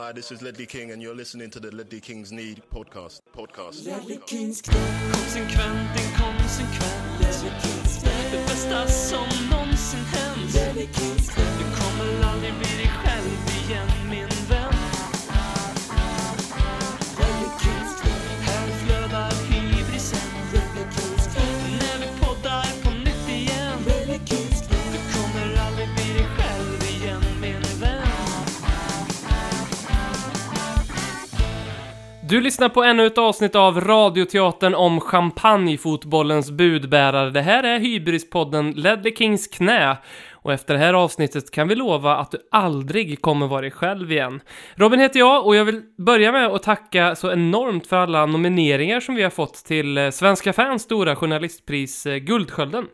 Hi, this is Ledley King, and you're listening to the Ledley Kings Need podcast. Podcast. Konsekvent, inkonsekvent Det bästa som Du lyssnar på ännu ett avsnitt av radioteatern om champagnefotbollens budbärare. Det här är Hybrispodden Ledley Kings knä. Och efter det här avsnittet kan vi lova att du aldrig kommer vara dig själv igen. Robin heter jag och jag vill börja med att tacka så enormt för alla nomineringar som vi har fått till eh, Svenska fans stora journalistpris eh, Guldskölden.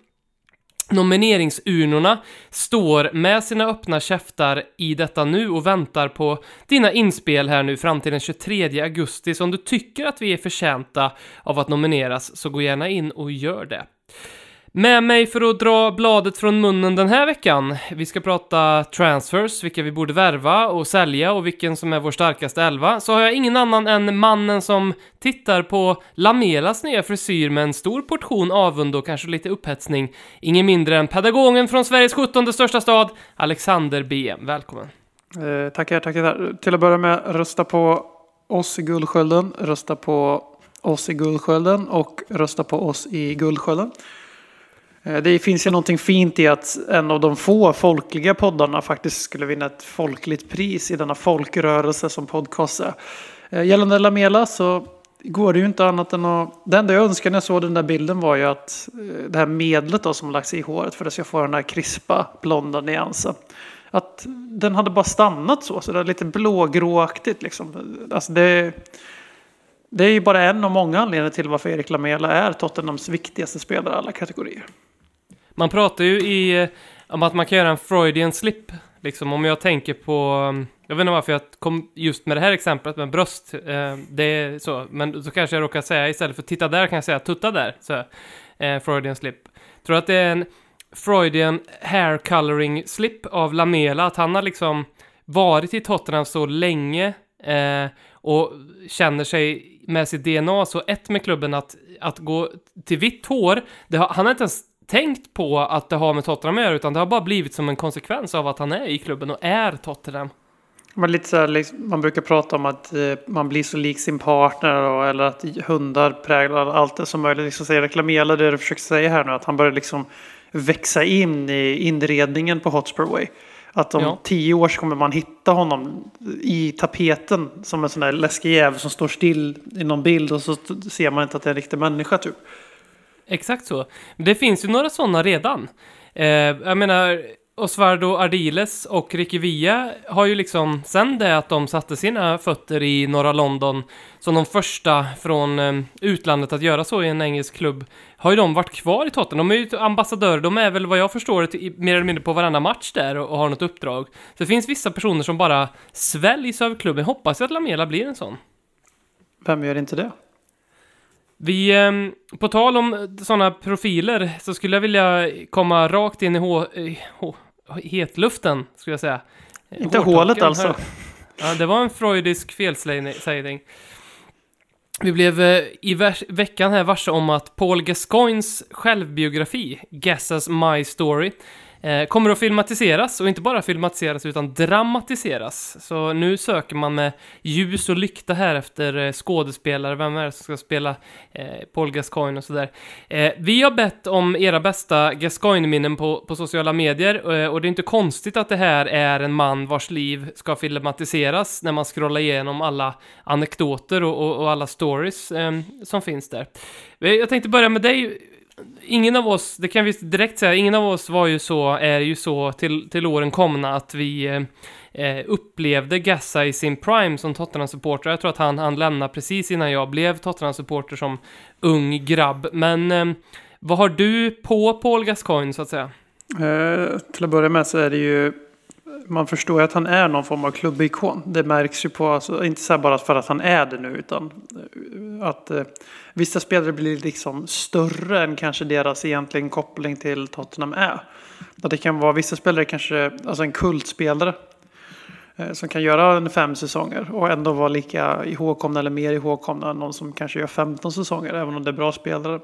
Nomineringsurnorna står med sina öppna käftar i detta nu och väntar på dina inspel här nu fram till den 23 augusti. Så om du tycker att vi är förtjänta av att nomineras så gå gärna in och gör det. Med mig för att dra bladet från munnen den här veckan. Vi ska prata transfers, vilka vi borde värva och sälja och vilken som är vår starkaste elva. Så har jag ingen annan än mannen som tittar på Lamelas nya frisyr med en stor portion avund och kanske lite upphetsning. Ingen mindre än pedagogen från Sveriges 17 största stad, Alexander BM. Välkommen. Eh, tackar, tackar. Till att börja med, rösta på oss i Guldskölden, rösta på oss i Guldskölden och rösta på oss i Guldskölden. Eh, det finns ju någonting fint i att en av de få folkliga poddarna faktiskt skulle vinna ett folkligt pris i denna folkrörelse som podcast är. Eh, gällande Lamela så går det ju inte annat än att... Det enda jag önskade när jag såg den där bilden var ju att eh, det här medlet då som lagts i håret för att jag ska få den här krispa blonda nyansen. Att den hade bara stannat så, så det är lite blågråaktigt liksom. Alltså det, det är ju bara en av många anledningar till varför Erik Lamela är Tottenhams viktigaste spelare i alla kategorier. Man pratar ju i, eh, om att man kan göra en Freudian slip. Liksom om jag tänker på, mm, jag vet inte varför jag kom just med det här exemplet med bröst. Eh, det är så, men då kanske jag råkar säga istället för titta där kan jag säga tutta där. Så, eh, Freudian slip. Tror att det är en Freudian hair coloring slip av Lamela, att han har liksom varit i Tottenham så länge eh, och känner sig med sitt DNA så ett med klubben att, att gå till vitt hår, det har, han har inte ens tänkt på att det har med Tottenham att göra, utan det har bara blivit som en konsekvens av att han är i klubben och är Tottenham. Men lite så här, liksom, man brukar prata om att eh, man blir så lik sin partner och, eller att hundar präglar allt det som möjligt. Liksom säger Lamela det du försöker säga här nu, att han börjar liksom växa in i inredningen på Hotspur Way. Att om Ja. tio år så kommer man hitta honom i tapeten som en sån där läskig jävel som står still i någon bild och så ser man inte att det är en riktig människa typ. Exakt så. Det finns ju några sådana redan. Eh, jag menar, Osvaldo Ardiles och Ricky Villa har ju liksom, sen det att de satte sina fötter i norra London, som de första från eh, utlandet att göra så i en engelsk klubb, har ju de varit kvar i Tottenham. De är ju ambassadörer, de är väl vad jag förstår i- mer eller mindre på varenda match där och, och har något uppdrag. Så det finns vissa personer som bara sväljs av klubben. hoppas Jag att Lamela blir en sån. Vem gör inte det? Vi, ehm, på tal om sådana profiler så skulle jag vilja komma rakt in i hå, hetluften, skulle jag säga. Inte Hårtorken hålet alltså. Ja, det var en freudisk felsägning. Vi blev eh, i vers- veckan här varse om att Paul Gascoignes självbiografi, Guessas My Story, eh, Eh, kommer att filmatiseras, och inte bara filmatiseras utan dramatiseras. Så nu söker man med ljus och lykta här efter eh, skådespelare, vem är det som ska spela eh, Paul Gascoigne och sådär. Eh, vi har bett om era bästa Gascoigne-minnen på, på sociala medier, eh, och det är inte konstigt att det här är en man vars liv ska filmatiseras när man scrollar igenom alla anekdoter och, och, och alla stories eh, som finns där. Eh, jag tänkte börja med dig. Ingen av oss, det kan vi direkt säga, ingen av oss var ju så, är ju så till, till åren komna att vi eh, upplevde Gassa i sin prime som Tottenham-supporter. Jag tror att han, han lämnade precis innan jag blev Tottenham-supporter som ung grabb. Men eh, vad har du på Paul Gascoigne så att säga? Eh, till att börja med så är det ju man förstår ju att han är någon form av klubbikon. Det märks ju på, alltså, inte så här bara för att han är det nu, utan eh, att eh, vissa spelare blir liksom större än kanske deras egentligen koppling till Tottenham är. Att det kan vara vissa spelare kanske, alltså en kultspelare. Eh, som kan göra en fem säsonger och ändå vara lika ihågkomna eller mer ihågkomna än någon som kanske gör 15 säsonger, även om det är bra spelare.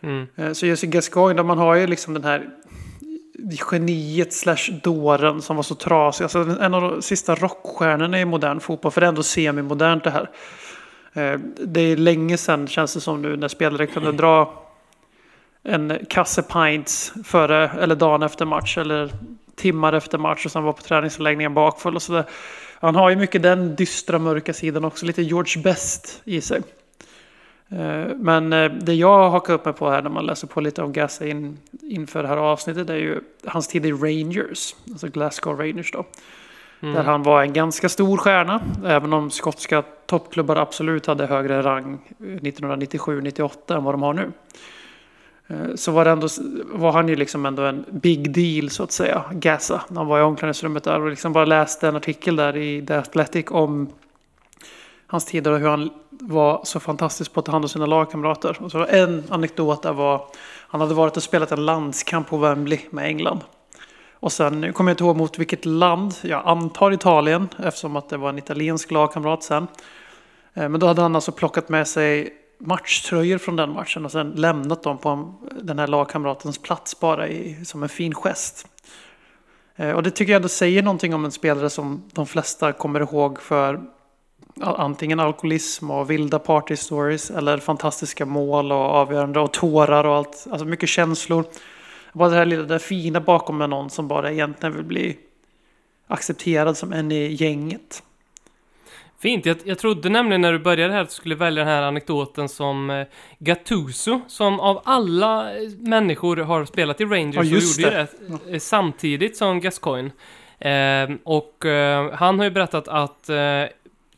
Mm. Eh, Så i Gascoigne, man har ju liksom den här geniet slash dåren som var så trasig. Alltså en av de sista rockstjärnorna i modern fotboll, för det är ändå semi-modernt det här. Eh, det är länge sedan, känns det som nu, när spelare kunde dra en kasse pints före eller dagen efter match eller timmar efter match och sen var på träningsanläggningen bakfull och sådär. Han har ju mycket den dystra mörka sidan också, lite George Best i sig. Eh, Men eh, det jag hakar upp mig på här när man läser på lite om Gassa in, inför det här avsnittet är ju hans tid i Rangers, alltså Glasgow Rangers då. Där han var en ganska stor stjärna, även om skotska toppklubbar absolut hade högre rang 1997-98 än vad de har nu. Eh, Så var, det ändå, var han ju liksom ändå en big deal så att säga, Gassa. Han var i omklädningsrummet där och liksom bara läste en artikel där i The Athletic om hans tider och hur han var så fantastisk på att ta hand om sina lagkamrater. Och så en anekdot där var han hade varit och spelat en landskamp på Wembley med England. Och sen kommer jag inte ihåg mot vilket land, jag antar Italien eftersom att det var en italiensk lagkamrat sen. Eh, men då hade han alltså plockat med sig matchtröjor från den matchen och sen lämnat dem på den här lagkamratens plats bara i, som en fin gest. Eh, och det tycker jag ändå säger någonting om en spelare som de flesta kommer ihåg för antingen alkoholism och vilda party stories eller fantastiska mål och avgörande och tårar och allt. Alltså mycket känslor. Bara det här lilla det fina bakom med någon som bara egentligen vill bli accepterad som en i gänget. Fint, jag, jag trodde nämligen när du började här att du skulle välja den här anekdoten som eh, Gattuso, som av alla eh, människor har spelat i Rangers Ja, och just gjorde det eh, samtidigt som Gascoigne. Eh, och eh, han har ju berättat att eh,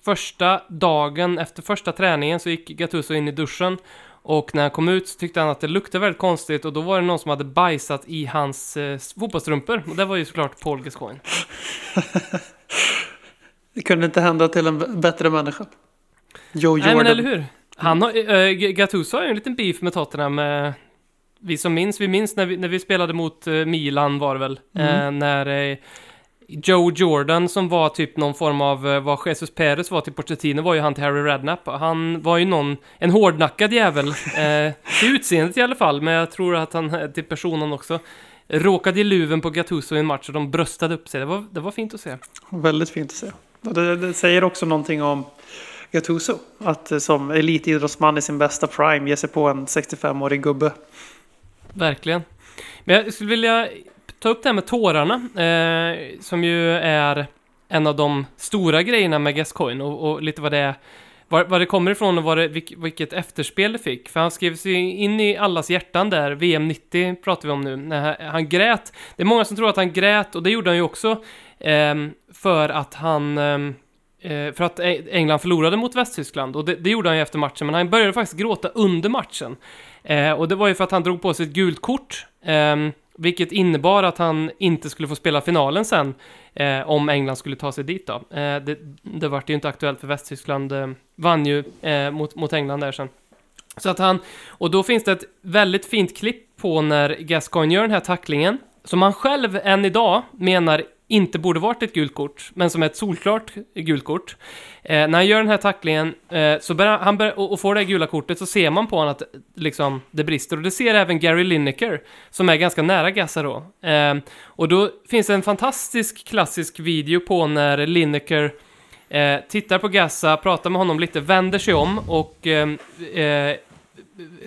första dagen efter första träningen så gick Gattuso in i duschen och när han kom ut så tyckte han att det luktade väldigt konstigt och då var det någon som hade bajsat i hans eh, fotbollstrumpor och det var ju såklart Paul Gascoigne. Det kunde inte hända till en bättre människa. Joe Nej Jordan. men eller hur? Han har, äh, Gattuso har ju en liten beef med Tottenham. Eh, vi som minns, vi minns när vi, när vi spelade mot eh, Milan var det väl? Eh, när eh, Joe Jordan som var typ någon form av, eh, vad Jesus Perez var till Pochettino var ju han till Harry Redknapp. Han var ju någon, en hårdnackad jävel. Eh, till utseendet i alla fall, men jag tror att han, eh, till personen också. Råkade i luven på Gattuso i en match och de bröstade upp sig. Det var, det var fint att se. Väldigt fint att se. Det, det säger också någonting om Gattuso. Att eh, som elitidrottsman i sin bästa prime ge sig på en 65-årig gubbe. Verkligen. Men jag skulle vilja ta upp det här med tårarna, eh, som ju är en av de stora grejerna med Gascoigne och, och lite vad det är, var, var det kommer ifrån och vad det, vilk, vilket efterspel det fick. För han skrev sig in i allas hjärtan där, VM 90 pratar vi om nu, när han, grät. Det är många som tror att han grät, och det gjorde han ju också, eh, för att han eh, eh för att England förlorade mot Västtyskland och det, det gjorde han ju efter matchen, men han började faktiskt gråta under matchen. Eh, och det var ju för att han drog på sig ett gult kort, Eh, vilket innebar att han inte skulle få spela finalen sen, eh, om England skulle ta sig dit då. Eh, det, det vart ju inte aktuellt för Västtyskland eh, vann ju eh, mot, mot England där sen. Så att han, och då finns det ett väldigt fint klipp på när Gascoigne gör den här tacklingen, som han själv än idag menar inte borde varit ett gult kort, men som är ett solklart gult kort. Eh, när han gör den här tacklingen eh, så börjar han börjar, och, och får det här gula kortet så ser man på honom att liksom, det brister. Och det ser även Gary Lineker, som är ganska nära Gassa då. Eh, och då finns det en fantastisk klassisk video på när Lineker eh, tittar på Gassa, pratar med honom lite, vänder sig om och eh, eh,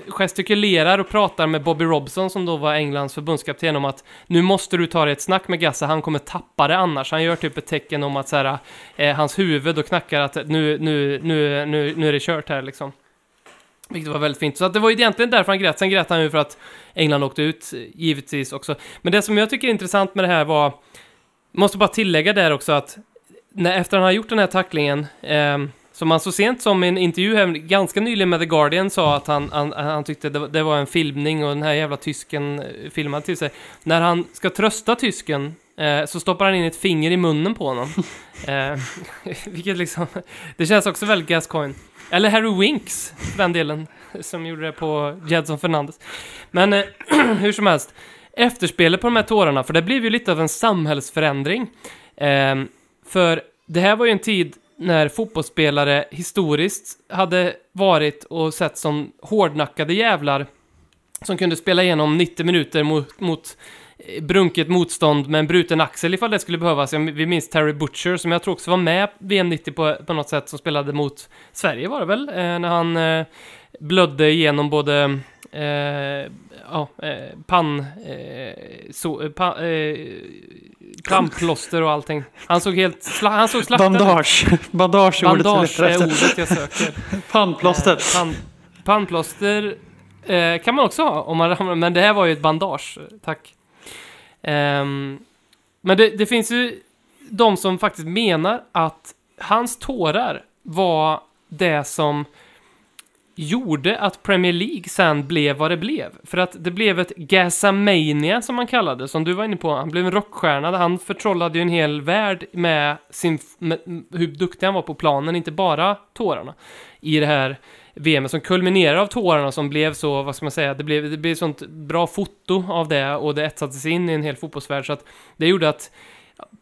gestikulerar och pratar med Bobby Robson som då var Englands förbundskapten om att nu måste du ta dig ett snack med Gassa, han kommer tappa det annars. Han gör typ ett tecken om att så här, eh, hans huvud och knackar att nu, nu, nu, nu, nu är det kört här liksom. Vilket var väldigt fint. Så att det var ju egentligen därför han grät. Sen grät han ju för att England åkte ut, givetvis också. Men det som jag tycker är intressant med det här var, måste bara tillägga där också att när, efter han har gjort den här tacklingen, eh, som han så sent som i en intervju här, ganska nyligen med The Guardian sa att han, han, han tyckte det, var- det var en filmning och den här jävla tysken eh, filmade till sig. När han ska trösta tysken eh, så stoppar han in ett finger i munnen på honom. eh, vilket liksom, det känns också väldigt Gascoigne. Eller Harry Winks, för den delen, som gjorde det på Jedson Fernandes. Men eh, hur som helst, efterspelet på de här tårarna, för det blev ju lite av en samhällsförändring. Ehm, för det här var ju en tid när fotbollsspelare historiskt hade varit och sett som hårdnackade jävlar som kunde spela igenom 90 minuter mot, mot eh, brunket motstånd med en bruten axel ifall det skulle behövas. Vi minns Terry Butcher som jag tror också var med VM 90 på, på något sätt som spelade mot Sverige var det väl? Eh, när han eh, blödde igenom både eh, ja, eh, pann, eh, så, eh, pa, eh, pannplåster och allting. Han såg helt, sla, han såg slaktad. Bandage. Bandage ordet Bandage letar är ordet jag söker. Pannplåster. Eh, pan, pannplåster eh, kan man också ha, om man ramlar, men det här var ju ett bandage. Tack. Ehm, men det, det finns ju de som faktiskt menar att hans tårar var det som gjorde att Premier League sen blev vad det blev. För att det blev ett ”Gazamania” som man kallade, som du var inne på. Han blev en rockstjärna. Han förtrollade ju en hel värld med, sin, med hur duktig han var på planen, inte bara tårarna. I det här VM som kulminerade av tårarna som blev så, vad ska man säga, det blev, det blev sånt bra foto av det och det etsades in i en hel fotbollsvärld så att det gjorde att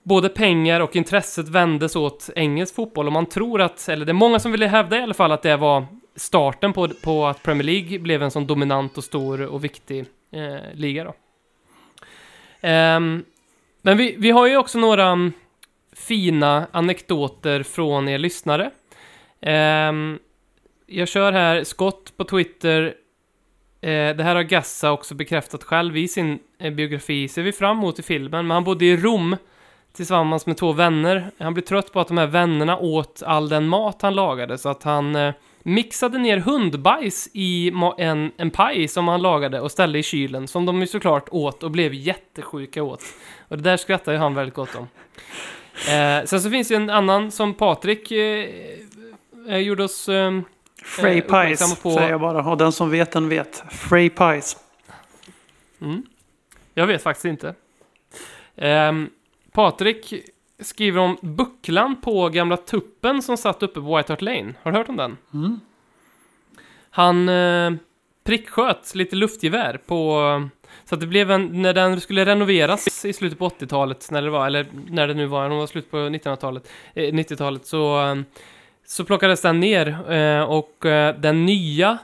både pengar och intresset vändes åt engelsk fotboll och man tror att, eller det är många som ville hävda i alla fall att det var starten på, på att Premier League blev en sån dominant och stor och viktig eh, liga då. Um, men vi, vi har ju också några mm, fina anekdoter från er lyssnare. Um, jag kör här, Scott på Twitter. Eh, det här har Gassa också bekräftat själv i sin eh, biografi. Ser vi fram emot i filmen. Men han bodde i Rom tillsammans med två vänner. Han blev trött på att de här vännerna åt all den mat han lagade. Så att han eh, mixade ner hundbajs i en, en paj som han lagade och ställde i kylen. Som de ju såklart åt och blev jättesjuka åt. Och det där skrattar ju han väldigt gott om. Eh, sen så finns det en annan som Patrik eh, eh, gjorde oss... Eh, Frey Eh, uppmärksamma Pies på- säger jag bara. Och den som vet den vet. Frey Pies. Mm. Jag vet faktiskt inte. Ehm, Patrik skriver om bucklan på gamla tuppen som satt uppe på White Hart Lane. Har du hört om den? Mm. Han eh, pricksköt lite luftgevär på... Så att det blev en... När den skulle renoveras i slutet på 80-talet, när det var, eller när det nu var, den var slut på 1900-talet, eh, 90-talet, så, eh, så plockades den ner eh, och eh, den nya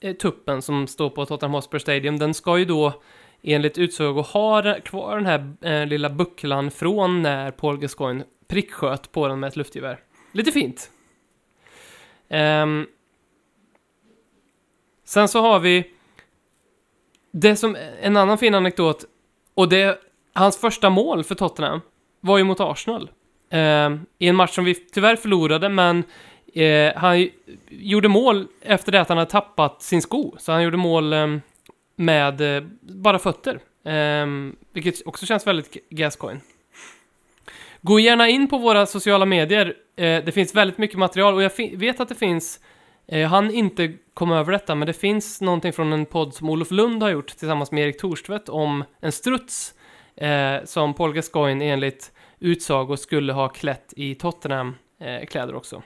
eh, tuppen som står på Tottenham Hotspur Stadium, den ska ju då enligt utsago har kvar den här eh, lilla bucklan från när Paul Gascoigne pricksköt på den med ett luftgevär. Lite fint. Um, sen så har vi det som en annan fin anekdot och det hans första mål för Tottenham var ju mot Arsenal. Ehm, I en match som vi tyvärr förlorade men eh, han gjorde mål efter det att han hade tappat sin sko. Så han gjorde mål ehm, med eh, bara fötter. Ehm, vilket också känns väldigt Gascoigne. Gå gärna in på våra sociala medier. Eh, det finns väldigt mycket material och jag vet att det finns eh, jag hann inte komma över detta, men det finns någonting från en podd som Olof Lund har gjort tillsammans med Erik Torstvedt om en struts eh, som Paul Gascoigne enligt utsago skulle ha klätt i Tottenham-kläder eh, också.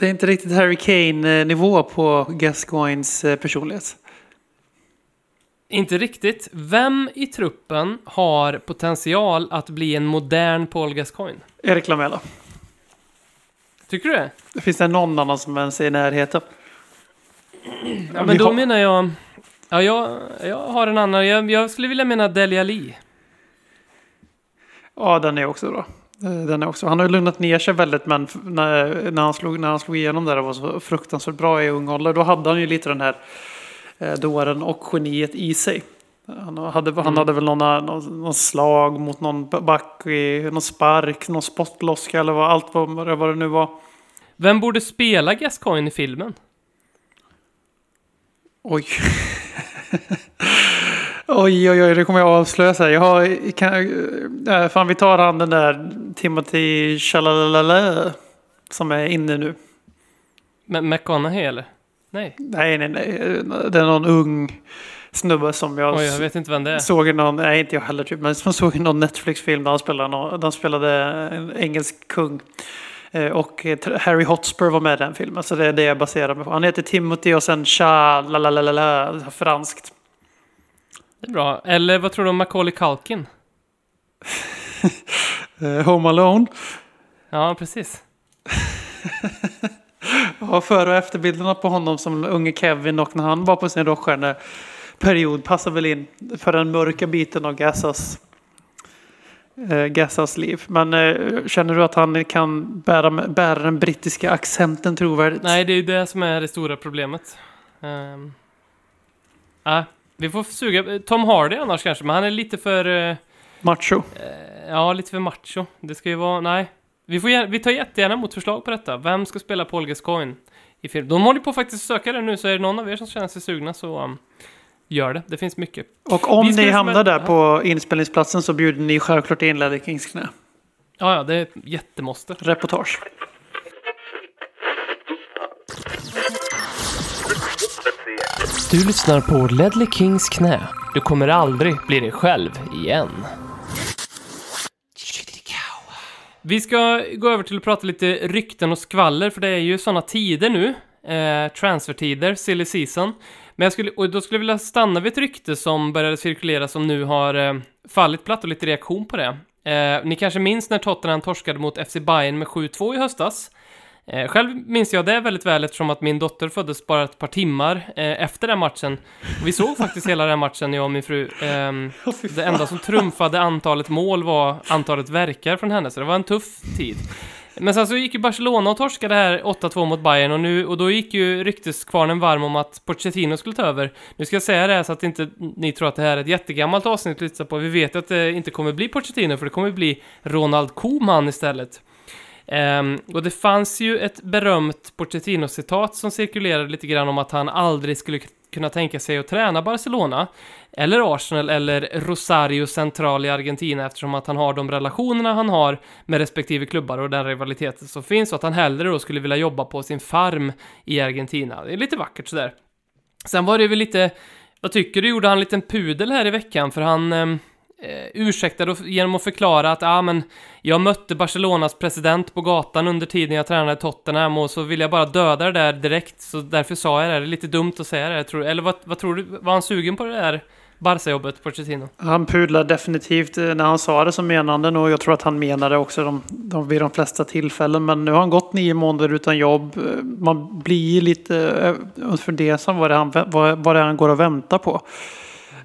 Det är inte riktigt Harry Kane-nivå på Gascoignes eh, personlighet. Inte riktigt. Vem i truppen har potential att bli en modern Paul Gascoigne? Erik Lamela. Tycker du det? Finns det någon annan som ens är i närheten? Ja, men då har- menar jag... Ja, jag, jag har en annan. Jag, jag skulle vilja mena Delia Lee. Ja, den är också bra. Eh, Den är också. Han har ju lugnat ner sig väldigt, men när, när, han slog, när han slog igenom där och var så fruktansvärt bra i ung ålder, då hade han ju lite den här eh, dåren och geniet i sig. Han hade, han Mm. hade väl någon, någon, någon slag mot någon back, någon spark, någon spottloska eller vad, allt vad, vad det nu var. Vem borde spela Gascoigne i filmen? Oj. oj, oj, oj, det kommer jag avslöja sig. Jag har, kan, äh, fan, vi tar han den där Timothy Chalalala som är inne nu. M- McConaughey eller? Nej. Nej, nej, nej. Det är någon ung snubbe som jag, Oj, jag vet inte vem det är. såg i någon, nej inte jag heller typ, men som såg i någon Netflix-film där han spelade, någon, han spelade en engelsk kung. Eh, Och eh, Harry Hotspur var med i den filmen, så det är det jag baserar mig på. Han heter Timothy och sen Cha, franskt. Det är bra. Eller vad tror du om Macaulay Culkin? Eh, Home Alone. Ja, precis. Ja, före och efterbilderna på honom som unge Kevin och när han var på sin rockstjärneperiod passar väl in för den mörka biten av Gassas, eh, Gassas liv. Men eh, känner du att han kan bära, bära den brittiska accenten trovärdigt? Nej, det är ju det som är det stora problemet. Um, äh, vi får suga. Tom Hardy annars kanske, men han är lite för... eh, Macho. eh, ja, lite för macho. Det ska ju vara... Nej. Vi, får, gär- vi tar jättegärna emot förslag på detta. Vem ska spela Paul Gascoigne i film? De håller på faktiskt att söka det nu, så är det någon av er som känner sig sugna så um, gör det. Det finns mycket. Och om Vi ska ni hamnar där på inspelningsplatsen så bjuder ni självklart in Ledley Kings knä. Ja, ja, det är ett jättemåste. Reportage. Du lyssnar på Ledley Kings knä. Du kommer aldrig bli dig själv igen. Vi ska gå över till att prata lite rykten och skvaller, för det är ju sådana tider nu. Eh, transfertider, silly season. Men jag skulle, och då skulle jag vilja stanna vid ett rykte som började cirkulera som nu har eh, fallit platt och lite reaktion på det. Eh, ni kanske minns när Tottenham torskade mot FC Bayern med 7-2 i höstas. Eh, själv minns jag det väldigt väl eftersom att min dotter föddes bara ett par timmar eh, efter den matchen. Och vi såg faktiskt hela den matchen, jag och min fru. Ehm, det enda som trumfade antalet mål var antalet verkar från henne, så det var en tuff tid. Men sen så gick ju Barcelona och torskade här 8-2 mot Bayern och, nu, och då gick ju rykteskvarnen varm om att Pochettino skulle ta över. Nu ska jag säga det här så att inte ni tror att det här är ett jättegammalt avsnitt att lyssna på. Vi vet att det inte kommer bli Pochettino, för det kommer bli Ronald Koeman istället. Um, och det fanns ju ett berömt Pochettino-citat som cirkulerade lite grann om att han aldrig skulle kunna tänka sig att träna Barcelona, eller Arsenal, eller Rosario Central i Argentina eftersom att han har de relationerna han har med respektive klubbar och den rivaliteten som finns och att han hellre då skulle vilja jobba på sin farm i Argentina. Det är lite vackert sådär. Sen var det väl lite, vad tycker du, gjorde han en liten pudel här i veckan för han um, eh, ursäktade genom att förklara att ah, men jag mötte Barcelonas president på gatan under tiden jag tränade Tottenham och så ville jag bara döda det där direkt så därför sa jag det. Det är lite dumt att säga det. Tror, eller vad, vad tror du? Var han sugen på det där Barca-jobbet, Pochettino? Han pudlar definitivt eh, när han sa det som menande och jag tror att han menade också de, de, vid de flesta tillfällen. Men nu har han gått nio månader utan jobb. Eh, man blir lite eh, fundersam vad det, är han, vad, vad det är han går och väntar på.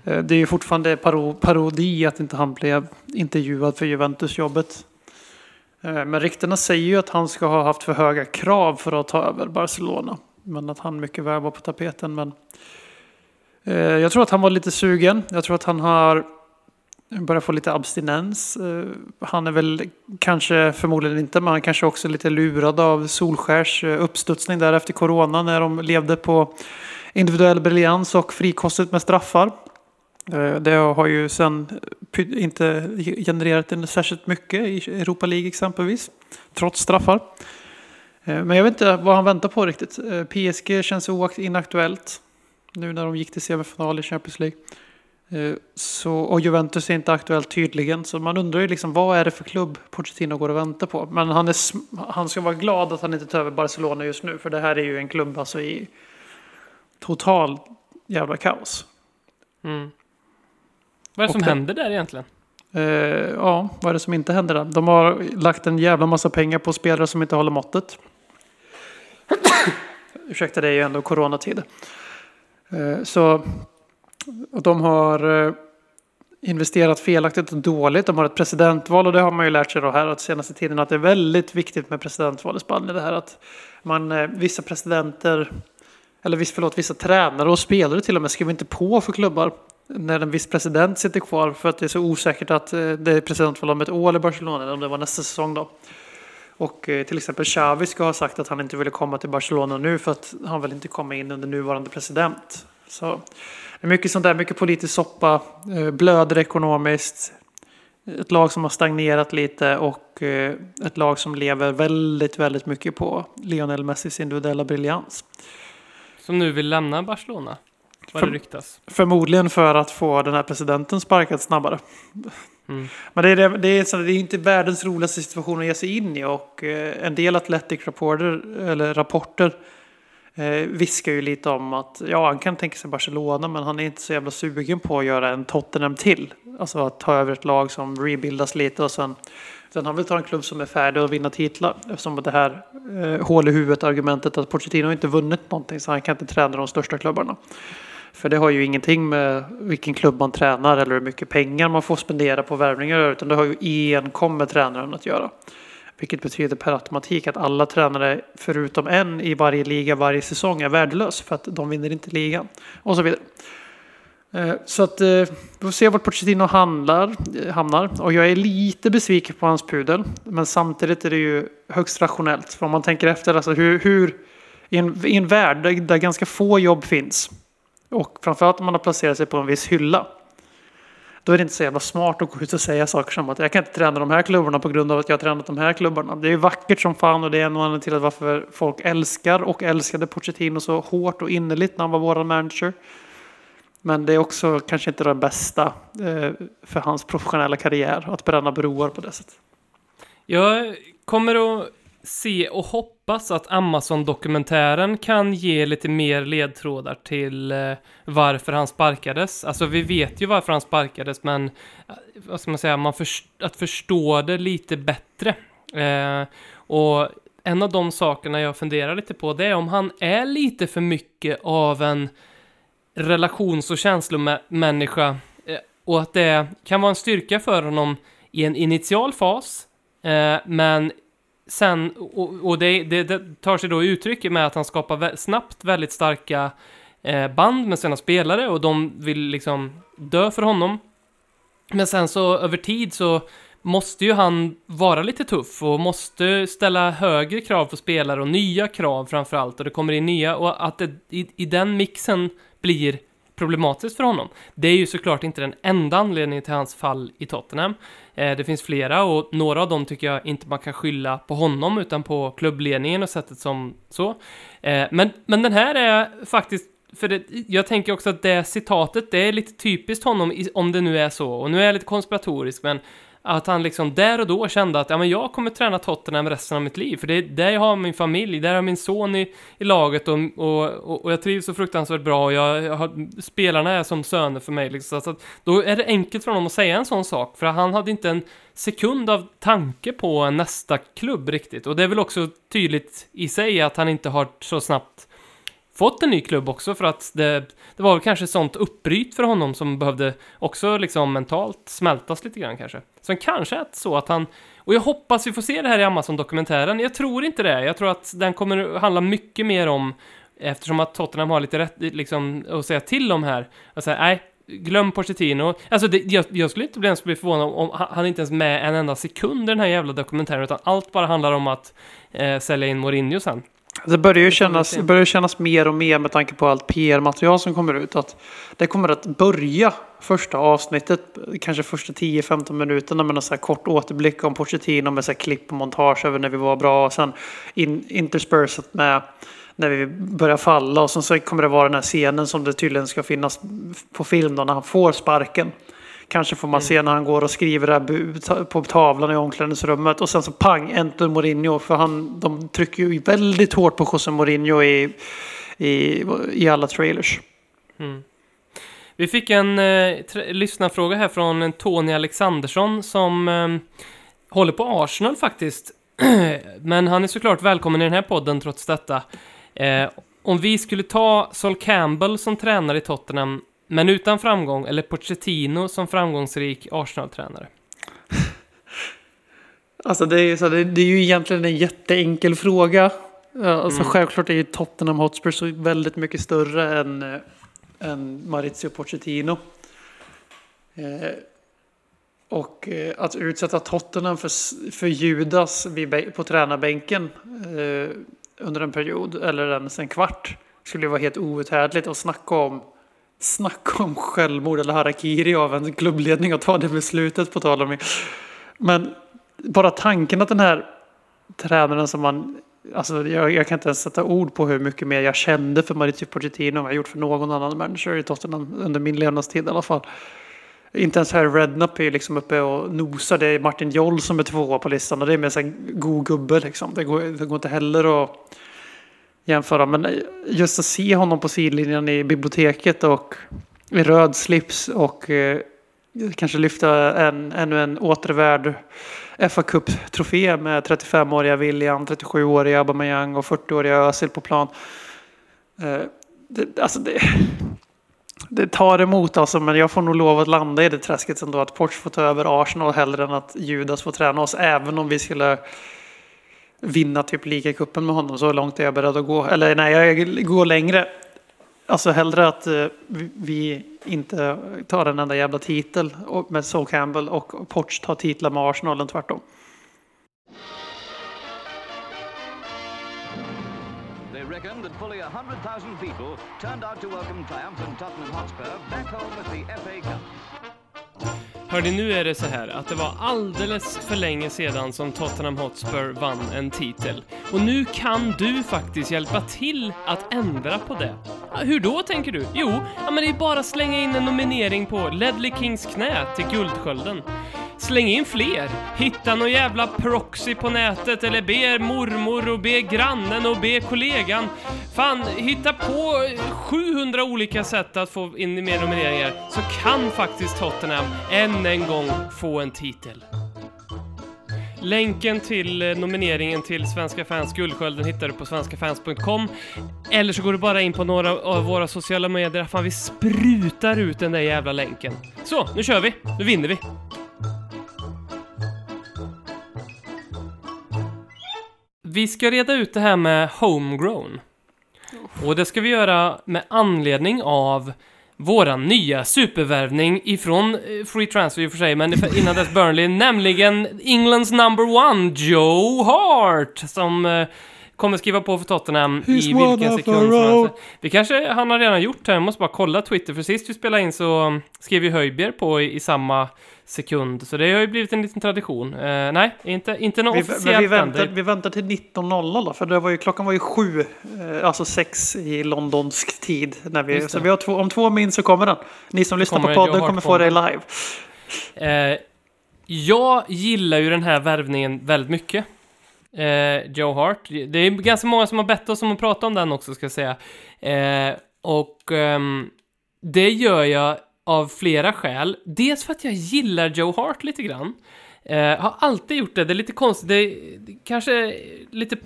Eh, det är ju fortfarande paro, parodi att inte han blev intervjuad för Juventus-jobbet. Eh, men ryktena säger ju att han ska ha haft för höga krav för att ta över Barcelona. Men att han mycket väl var på tapeten. Men eh, Jag tror att han var lite sugen. Jag tror att han har börjat få lite abstinens. Han är väl kanske, förmodligen inte, men han kanske också är lite lurad av Solskärs uppstudsning där efter corona när de levde på individuell briljans och frikostigt med straffar. Eh, det har ju sen inte genererat en särskilt mycket i Europa League exempelvis, trots straffar. Eh, men jag vet inte vad han väntar på riktigt. Eh, PSG känns inaktuellt nu när de gick till semifinal i Champions League. Så, och Juventus är inte aktuellt tydligen, så man undrar ju liksom vad är det för klubb Pochettino går och väntar på. Men han, är, han ska vara glad att han inte tar över Barcelona just nu, för det här är ju en klubb alltså i total jävla kaos. Mm. Vad är det som det- händer där egentligen? Eh, ja, vad är det som inte händer där? De har lagt en jävla massa pengar på spelare som inte håller måttet. Ursäkta, det är ju ändå coronatider. Eh, så och de har eh, investerat felaktigt och dåligt. De har ett presidentval och det har man ju lärt sig då här att senaste tiden att det är väldigt viktigt med presidentval i Spanien. Det här att man, eh, vissa presidenter, eller viss, förlåt, vissa tränare och spelare till och med skriver inte på för klubbar när en viss president sitter kvar för att det är så osäkert att eh, det är presidentval om ett år i Barcelona eller om det var nästa säsong då. Och eh, till exempel Xavi ska ha sagt att han inte ville komma till Barcelona nu för att han vill inte komma in under nuvarande president. Så det är mycket sånt där, mycket politisk soppa, eh, blöder ekonomiskt. Ett lag som har stagnerat lite och ett lag som lever väldigt, väldigt mycket på Lionel Messis individuella briljans. Som nu vill lämna Barcelona? Vad det ryktas. Förmodligen för att få den här presidenten sparkad snabbare. Mm. Men det är, det, det, är, det är inte världens roligaste situation att ge sig in i och eh, en del Athletic rapporter, eller rapporter eh, viskar ju lite om att ja, han kan tänka sig Barcelona men han är inte så jävla sugen på att göra en Tottenham till. Alltså att ta över ett lag som rebuildas lite och sen Sen han vill ta en klubb som är färdig att vinna titlar. Eftersom det här eh, hål i huvudet argumentet att Pochettino inte vunnit någonting så han kan inte träna de största klubbarna. För det har ju ingenting med vilken klubb man tränar eller hur mycket pengar man får spendera på värvningar utan det har ju enkom med tränaren att göra. Vilket betyder per automatik att alla tränare förutom en i varje liga varje säsong är värdelös för att de vinner inte ligan. Och så vidare. Eh, så att eh, vi får se vart Pochettino handlar, eh, hamnar. Och jag är lite besviken på hans pudel. Men samtidigt är det ju högst rationellt. För om man tänker efter, alltså hur, hur i, en, i en värld där, där ganska få jobb finns. Och framförallt om man har placerat sig på en viss hylla. Då är det inte så jävla smart att gå ut och säga saker som att jag kan inte träna de här klubbarna på grund av att jag har tränat de här klubbarna. Det är ju vackert som fan och det är en anledning till att varför folk älskar och älskade Pochettino så hårt och innerligt när han var våran manager. Men det är också kanske inte det bästa eh, för hans professionella karriär att bränna broar på det sättet. Jag kommer att se och hoppas att Amazon-dokumentären kan ge lite mer ledtrådar till eh, varför han sparkades. Alltså vi vet ju varför han sparkades, men eh, vad ska man säga, man först att förstå det lite bättre. Eh, och en av de sakerna jag funderar lite på, det är om han är lite för mycket av en relations och känslomänniska eh, och att det kan vara en styrka för honom i en initial fas, eh, men sen, och, och det, det, det tar sig då uttryck med att han skapar vä- snabbt väldigt starka eh, band med sina spelare och de vill liksom dö för honom. Men sen så över tid så måste ju han vara lite tuff och måste ställa högre krav på spelare och nya krav framför allt och det kommer in nya och att det i, i den mixen blir problematiskt för honom. Det är ju såklart inte den enda anledningen till hans fall i Tottenham. Eh, det finns flera och några av dem tycker jag inte man kan skylla på honom utan på klubbledningen och sättet som så. Eh, men, men den här är faktiskt för det, jag tänker också att det citatet, det är lite typiskt honom om det nu är så. Och nu är jag lite konspiratorisk, men att han liksom där och då kände att ja, men jag kommer träna Tottenham resten av mitt liv. För det är där jag har min familj, där har jag min son i, i laget och, och, och, och jag trivs så fruktansvärt bra. Och jag, jag har, spelarna är som söner för mig. Liksom, så att då är det enkelt för honom att säga en sån sak. För han hade inte en sekund av tanke på nästa klubb riktigt. Och det är väl också tydligt i sig att han inte har så snabbt fått en ny klubb också för att det, det var väl kanske sånt uppbryt för honom som behövde också liksom mentalt smältas lite grann kanske. Så kanske är så att han, och jag hoppas vi får se det här i Amazon-dokumentären. Jag tror inte det. Jag tror att den kommer handla mycket mer om, eftersom att Tottenham har lite rätt liksom, att säga till om här. Och säga, nej, glöm Pochettino. Alltså, det, jag, jag skulle inte bli ens bli förvånad om han han inte ens med en enda sekund i den här jävla dokumentären, utan allt bara handlar om att eh, sälja in Mourinho sen. Det börjar ju kännas, börjar kännas mer och mer med tanke på allt PR-material som kommer ut. Att det kommer att börja första avsnittet, kanske första 10-15 minuterna med en så här kort återblick om Pochettino med så här klipp och montage över när vi var bra. Och sen in, interspersat med när vi börjar falla. Och sen så kommer det vara den här scenen som det tydligen ska finnas på film då när han får sparken. Kanske får man se när han går och skriver ta- på tavlan i omklädningsrummet och sen så pang, enter Mourinho. För han, de trycker ju väldigt hårt på José Mourinho i, i, i alla trailers. Vi fick en eh, lyssnarfråga här från Tony Alexandersson som eh, håller på Arsenal faktiskt. Men han är såklart välkommen i den här podden trots detta. Eh, om vi skulle ta Sol Campbell som tränare i Tottenham, men utan framgång, eller Pochettino som framgångsrik Arsenal-tränare. Alltså det är, ju så, det, det är ju egentligen en jätteenkel fråga. Ja, Alltså Mm. Självklart är ju Tottenham Hotspur så väldigt mycket större än, eh, än Maurizio Pochettino. Eh, och eh, att utsätta Tottenham för, för Judas vid, på tränarbänken eh, under en period eller ens en kvart skulle ju vara helt outhärdligt att snacka om Snacka om självmord eller harakiri av en klubbledning att ta det beslutet på tal om Men bara tanken att den här tränaren som man Alltså jag, jag kan inte ens sätta ord på hur mycket mer jag kände för Maritio Pochettino än vad jag gjort för någon annan manager i Tottenham under min levnadstid i alla fall. Inte ens här Redknapp är ju liksom uppe och nosar. Det är Martin Joll som är tvåa på listan och det är mer en god gubbe liksom. Det går, det går inte heller att jämföra. Men just att se honom på sidlinjen i biblioteket och i röd slips och eh, kanske lyfta en, ännu en återvärd fa Cup-trofé med 35-åriga William, 37-åriga Aubameyang och 40-åriga Özil på plan. Eh, det, alltså det, det tar emot alltså, men jag får nog lov att landa i det träsket ändå. Att Porsche får ta över Arsenal hellre än att Judas får träna oss. Även om vi skulle vinna typ ligacupen med honom. Så långt är jag beredd att gå. Eller nej, jag går längre. Alltså hellre att eh, vi- inte tar en enda jävla titel och- med Sol Campbell och Porsche tar titlar med Arsenal än tvärtom. They reckon that fully 100,000 people turned out to welcome triumphant Tottenham Hotspur back home with the FA Cup. Hörni, nu är det så här att det var alldeles för länge sedan som Tottenham Hotspur vann en titel. Och nu kan du faktiskt hjälpa till att ändra på det. Hur då tänker du? Jo, ja, men det är bara att slänga in en nominering på Ledley Kings knä till Guldskölden. Släng in fler! Hitta någon jävla proxy på nätet eller be mormor och be grannen och be kollegan. Fan, hitta på 700 olika sätt att få in mer nomineringar så kan faktiskt Tottenham än en gång få en titel. Länken till eh, nomineringen till Svenska fans Guldskölden hittar du på svenskafans.com eller så går du bara in på några av våra sociala medier. Fan, vi sprutar ut den där jävla länken. Så, nu kör vi! Nu vinner vi! Vi ska reda ut det här med homegrown. Och det ska vi göra med anledning av våran nya supervärvning ifrån eh, Free Transfer i och för sig, men innan dess Burnley, nämligen Englands number one, Joe Hart, som eh, kommer skriva på för Tottenham He's i vilken sekund som helst. Vi kanske han har redan gjort det, jag måste bara kolla Twitter, för sist vi spelade in så skrev ju Höjbjer på i, i samma sekund, så det har ju blivit en liten tradition. Eh, nej, inte, inte något Vi, officiellt vi, än. väntar, Det- vi väntar till 19.00 då, för det var ju, klockan var ju sju, eh, alltså sex i londonsk tid. När vi, så det. vi har två, om två min så kommer den. Ni som lyssnar på kommer podden Joe kommer få det på. live. Eh, jag gillar ju den här värvningen väldigt mycket. Eh, Joe Hart. Det är ganska många som har bett oss om att prata om den också, ska jag säga. Eh, och ehm, det gör jag av flera skäl. Dels för att jag gillar Joe Hart lite grann. Eh, har alltid gjort det. Det är lite konstigt. Det är det kanske lite...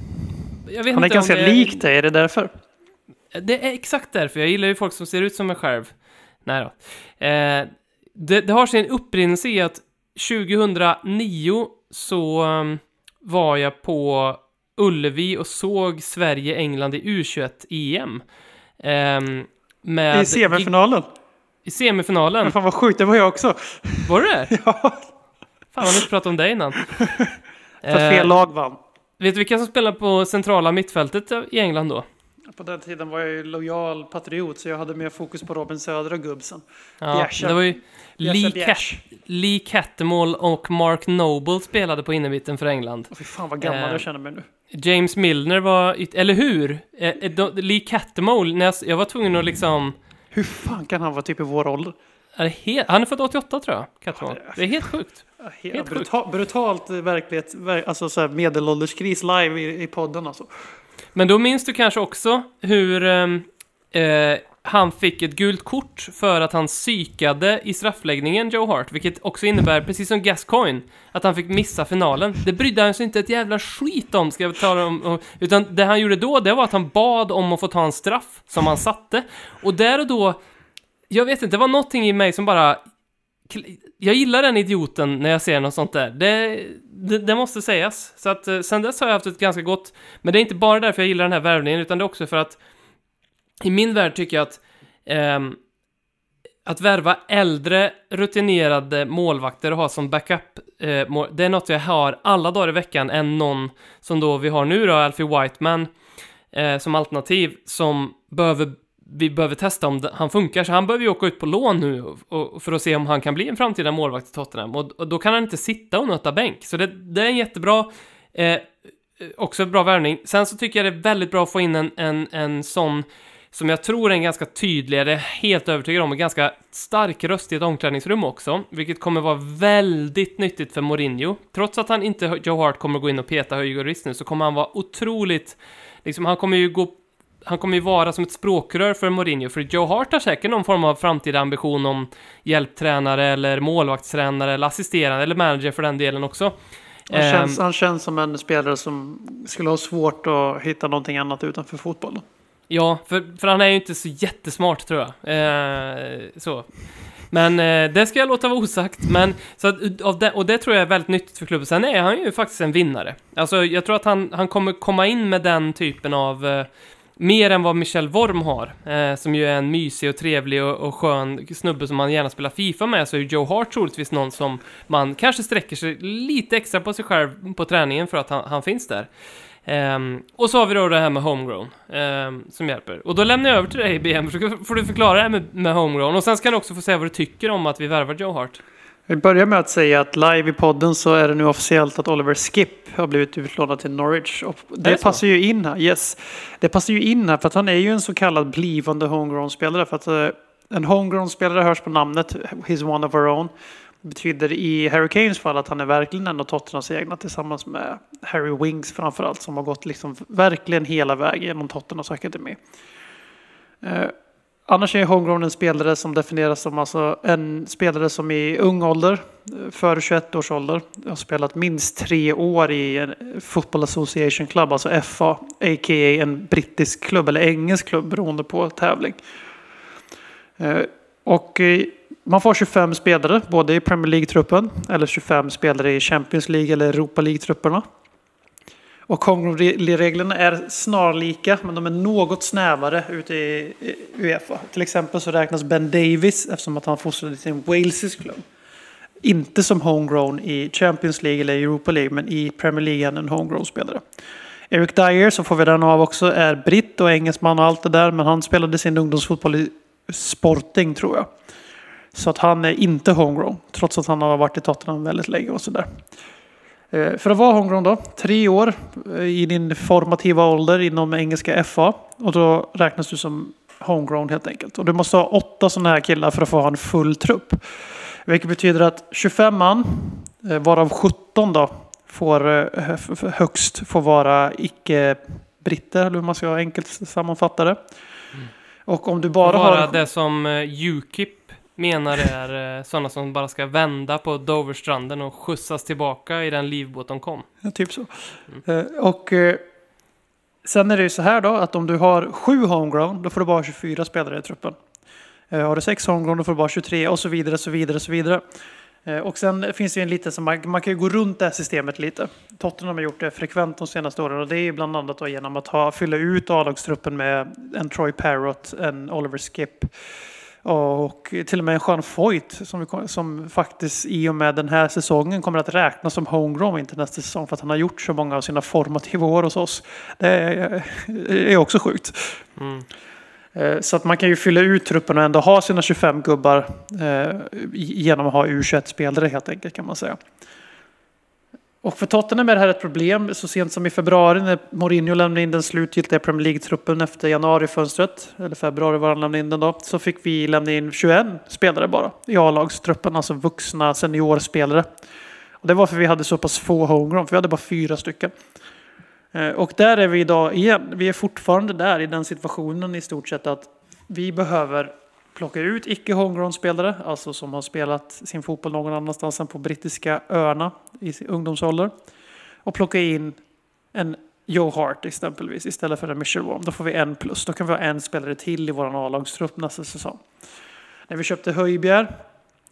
Jag vet Han är inte ganska det lik dig, är det därför? det är exakt därför. Jag gillar ju folk som ser ut som mig själv. Nej då. Eh, det, det har sin upprinnelse i att 2009 så um, var jag på Ullevi och såg Sverige-England i U21-EM. Ehm, med I semifinalen. I semifinalen. Men fan vad sjukt, det var jag också. Var du det? Ja, Fan, vad har inte pratat om dig innan. för fel lag vann. vet du vilka som spelar på centrala mittfältet i England då? På den tiden var jag ju lojal patriot så jag hade mer fokus på Robin Söder och Gubbsen. Ja, Bjärsa. det var ju Lee, bjärs. Cat- Lee Cattermole och Mark Noble spelade på innermitten för England. Fy fan vad gammal Eh, jag känner mig nu. James Milner var, eller hur? Eh, eh, de- Lee Cattermole, när jag, jag var tvungen att liksom... Hur fan kan han vara typ i vår ålder? Är helt, han är född 88 tror jag, Cattermole. Det är helt sjukt. Helt brutal, brutalt verklighet, ver, alltså så medelålderskris live i, i podden alltså. Men då minns du kanske också hur ehm, eh, han fick ett gult kort för att han psykade i straffläggningen, Joe Hart, vilket också innebär, precis som Gascoigne, att han fick missa finalen. Det brydde han sig inte ett jävla skit om, ska jag tala om, utan det han gjorde då, det var att han bad om att få ta en straff som han satte. Och där och då, jag vet inte, det var någonting i mig som bara jag gillar den idioten när jag ser något sånt där. Det, det, det måste sägas. Så att eh, sen dess har jag haft ett ganska gott... Men det är inte bara därför jag gillar den här värvningen, utan det är också för att i min värld tycker jag att eh, att värva äldre rutinerade målvakter och ha som backup eh, mål, det är något jag har alla dagar i veckan än någon som då vi har nu då, Alfie Whiteman eh, som alternativ som behöver vi behöver testa om han funkar, så han behöver ju åka ut på lån nu och, för att se om han kan bli en framtida målvakt i Tottenham. Och, då kan han inte sitta och nöta bänk. Så det, det är en jättebra, eh, också bra värvning. Sen så tycker jag det är väldigt bra att få in en, en, en sån, som jag tror är en ganska tydlig, det är helt övertygad om, en ganska stark röst i ett omklädningsrum också, vilket kommer vara väldigt nyttigt för Mourinho. Trots att han inte, Joe Hart, kommer gå in och peta Höjgård nu, så kommer han vara otroligt, liksom han kommer ju gå han kommer ju vara som ett språkrör för Mourinho, för Joe Hart har säkert någon form av framtida ambition om hjälptränare eller målvaktstränare eller assisterande eller manager för den delen också. Han Ehm, känns, han känns som en spelare som skulle ha svårt att hitta någonting annat utanför fotbollen. Ja, för, för han är ju inte så jättesmart tror jag. Eh, så. Men eh, det ska jag låta vara osagt. Men, så att, av det, och det tror jag är väldigt nyttigt för klubben. Sen är han ju faktiskt en vinnare. Alltså, jag tror att han, han kommer komma in med den typen av... Eh, mer än vad Michel Worm har, eh, som ju är en mysig och trevlig och, och skön snubbe som man gärna spelar FIFA med, så är Joe Hart troligtvis någon som man kanske sträcker sig lite extra på sig själv på träningen för att han, han finns där. Ehm, och så har vi då det här med homegrown ehm, som hjälper. Och då lämnar jag över till dig BM, så får du förklara det här med, med homegrown. Och sen ska du också få säga vad du tycker om att vi värvar Joe Hart. Vi börjar med att säga att live i podden så är det nu officiellt att Oliver Skip har blivit utlånad till Norwich. Och det, det passar ju in här. Yes. Det passar ju in här för att han är ju en så kallad blivande homegrown-spelare. För att eh, en homegrown-spelare hörs på namnet, he's one of our own. Det betyder i Harry Kanes fall att han är verkligen en av Tottenhams egna tillsammans med Harry Wings framförallt som har gått liksom verkligen hela vägen genom Tottenhams akademi. Annars är homegrown en spelare som definieras som alltså en spelare som i ung ålder, före 21 års ålder, har spelat minst tre år i en Football Association Club, alltså FA, a.k.a. en brittisk klubb eller engelsk klubb beroende på tävling. Eh, och eh, man får 25 spelare, både i Premier League-truppen eller 25 spelare i Champions League eller Europa League-trupperna. Och Kongo-reglerna är snarlika, men de är något snävare ute i Uefa. Till exempel så räknas Ben Davis, eftersom att han fostrades i en walesisk klubb, inte som homegrown i Champions League eller Europa League, men i Premier League är han en homegrown-spelare. Eric Dyer, så får vi den av också, är britt och engelsman och allt det där, men han spelade sin ungdomsfotboll i Sporting, tror jag. Så att han är inte homegrown, trots att han har varit i Tottenham väldigt länge och sådär. Eh, För att vara homegrown då, tre år eh, i din formativa ålder inom engelska FA. Och då räknas du som homegrown helt enkelt. Och du måste ha åtta sådana här killar för att få ha en full trupp. Vilket betyder att 25 man, eh, varav 17 då, får högst får vara icke-britter, eller hur man ska enkelt sammanfatta det. Och om du bara Bara har... det som Ukip menar är eh, sådana som bara ska vända på Doverstranden och skjutsas tillbaka i den livbåt de kom. Ja, typ så. Eh, Och eh, sen är det ju så här då att om du har sju homegrown då får du bara 24 spelare i truppen. Har du sex homegrown då får du bara 23 och så vidare, så vidare, så vidare. Och sen finns det ju en liten som man, man kan ju gå runt det här systemet lite. Tottenham har gjort det frekvent de senaste åren och det är ju bland annat då genom att ha, fylla ut A-lagstruppen med en Troy Parrott, en Oliver Skip och till och med Jean Foyt som, vi som faktiskt i och med den här säsongen kommer att räknas som homegrown inte nästa säsong för att han har gjort så många av sina formativa år hos oss. Det är, är också sjukt. Mm. Eh, Så att man kan ju fylla ut truppen och ändå ha sina 25 gubbar eh, genom att ha U21-spelare helt enkelt kan man säga. Och för Tottenham är det här ett problem. Så sent som i februari när Mourinho lämnade in den slutgiltiga Premier League-truppen efter januarifönstret, eller februari var han lämnade in den då, så fick vi lämna in 21 spelare bara i A-lagstruppen, alltså vuxna seniorspelare. Och det var för vi hade så pass få homegrown, för vi hade bara fyra stycken. Eh, och där är vi idag igen. Vi är fortfarande där i den situationen i stort sett att vi behöver plocka ut icke homegrown spelare, alltså som har spelat sin fotboll någon annanstans än på brittiska öarna i sin ungdomsålder. Och plocka in en Joe Hart exempelvis istället för en Michel Worm. Då får vi en plus. Då kan vi ha en spelare till i vår A-lagstrupp nästa säsong. När vi köpte Höjbjer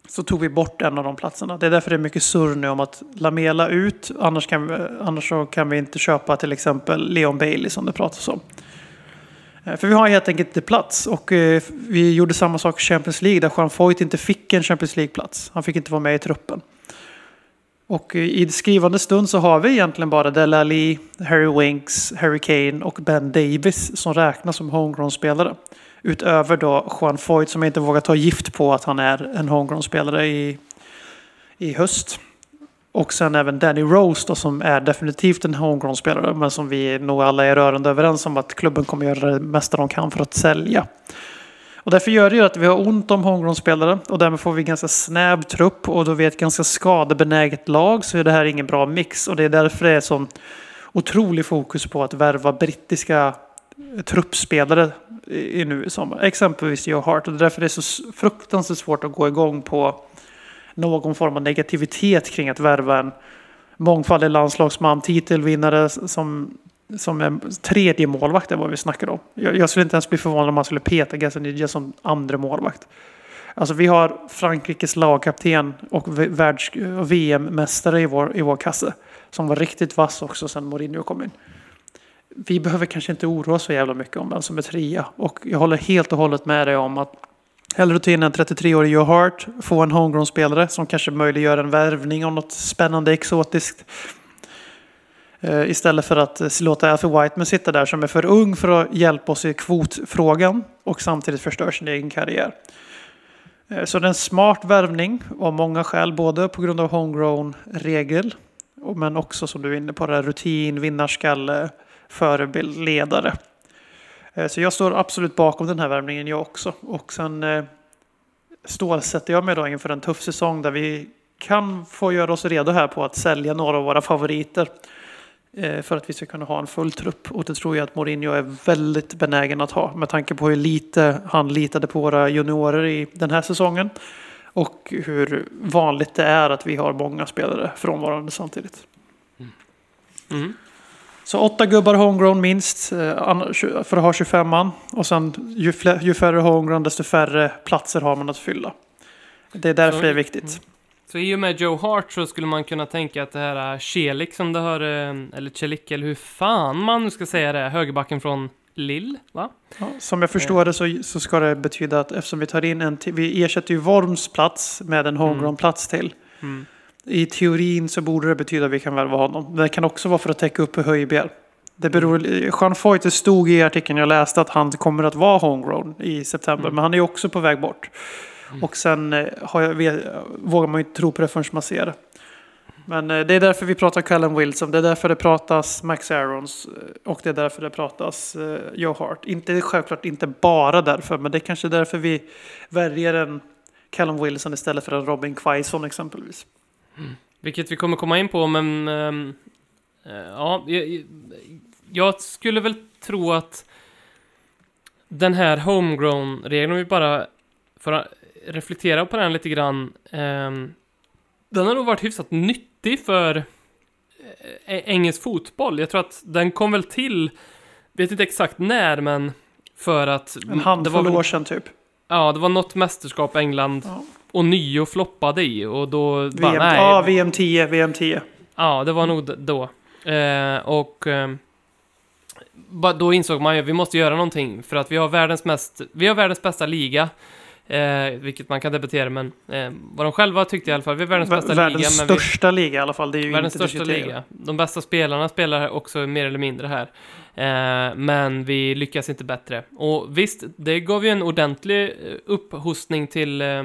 så tog vi bort en av de platserna. Det är därför det är mycket surr nu om att Lamela ut. Annars kan, vi, annars så kan vi inte köpa till exempel Leon Bailey som det pratas om. Eh, för vi har helt enkelt inte plats. Och eh, vi gjorde samma sak i Champions League där Jean Foyt inte fick en Champions League-plats. Han fick inte vara med i truppen. Och eh, i skrivande stund så har vi egentligen bara Dele Alli, Harry Winks, Harry Kane och Ben Davis som räknas som homegrown-spelare. Utöver då Juan Foyt som jag inte vågar ta gift på att han är en homegrown-spelare i, i höst. Och sen även Danny Rose då, som är definitivt en homegrown-spelare men som vi nog alla är rörande överens om att klubben kommer göra det mesta de kan för att sälja. Och därför gör det ju att vi har ont om homegrown-spelare och därmed får vi ganska snäv trupp och då vi är ett ganska skadebenäget lag så är det här ingen bra mix och det är därför det är sån otrolig fokus på att värva brittiska truppspelare i, nu i sommar. Exempelvis Joe Hart. Och det är därför det är så fruktansvärt svårt att gå igång på någon form av negativitet kring att värva en mångfaldig landslagsman, titelvinnare som, som är tredje målvakt är vad vi snackar om. Jag, jag skulle inte ens bli förvånad om man skulle peta Gazzaniga som andra målvakt. Alltså vi har Frankrikes lagkapten och världs och VM-mästare i vår, i vår kasse. Som var riktigt vass också sen Mourinho kom in. Vi behöver kanske inte oroa oss så jävla mycket om vem som är trea. Och jag håller helt och hållet med dig om att hellre ta in en 33-årig Joe Hart, få en homegrown-spelare som kanske möjliggör en värvning av något spännande exotiskt. Eh, istället för att låta Alfie Whiteman sitta där som är för ung för att hjälpa oss i kvotfrågan och samtidigt förstör sin egen karriär. Eh, så det är en smart värvning av många skäl, både på grund av homegrown-regel men också som du är inne på, rutin, vinnarskalle, förebild, ledare. Eh, så jag står absolut bakom den här värmningen jag också. Och sen eh, stålsätter jag mig då inför en tuff säsong där vi kan få göra oss redo här på att sälja några av våra favoriter. Eh, för att vi ska kunna ha en full trupp. Och det tror jag att Mourinho är väldigt benägen att ha. Med tanke på hur lite han litade på våra juniorer i den här säsongen. Och hur vanligt det är att vi har många spelare frånvarande samtidigt. Mm. mm. Så åtta gubbar homegrown minst eh, för att ha 25 man. Och sen ju, fler, ju färre homegrown desto färre platser har man att fylla. Det är därför Så- det är viktigt. Så i och med Joe Hart så skulle man kunna tänka att det här är Celik som det har, eh, eller Celik, eller hur fan man nu ska säga det, högerbacken från Lill, va? Ja, som jag förstår det så, så ska det betyda att eftersom vi tar in en till, vi ersätter ju Worms plats med en homegrown plats till. Mm. I teorin så borde det betyda att vi kan värva honom. Men det kan också vara för att täcka upp Höjbjer. Det beror, Jean Foyt, det stod i artikeln jag läste att han kommer att vara homegrown i september. Men han är också på väg bort. Och sen eh, har jag, vet, vågar man ju inte tro på det förrän man ser det. Men eh, det är därför vi pratar Callum Wilson. Det är därför det pratas Max Aarons. eh, Och det är därför det pratas Joe Hart. Inte självklart inte bara därför. Men det är kanske därför vi väljer en Callum Wilson istället för en Robin Quaison exempelvis. Vilket vi kommer komma in på, men... eh, ja, jag, jag skulle väl tro att den här homegrown-regeln, om vi bara får reflektera på den lite grann. ehm, den har nog varit hyfsat nyttig för eh, engelsk fotboll. Jag tror att den kom väl till, vet inte exakt när, men för att... En handfull år sedan typ. Ja, det var något mästerskap England Ja. Och nio floppade i och då... bara, VM, nej, ja, VM 10, VM 10. Ja, det var nog då. Eh, och eh, då insåg man ju att vi måste göra någonting för att vi har världens mest, vi har världens bästa liga. Eh, vilket man kan debattera, men eh, vad de själva tyckte i alla fall. Vi har världens bästa Världens liga. vi, största liga i alla fall. Det är ju Världens inte största liga. De bästa spelarna spelar också mer eller mindre här. Eh, men vi lyckas inte bättre. Och visst, det gav ju en ordentlig eh, upphostning till eh,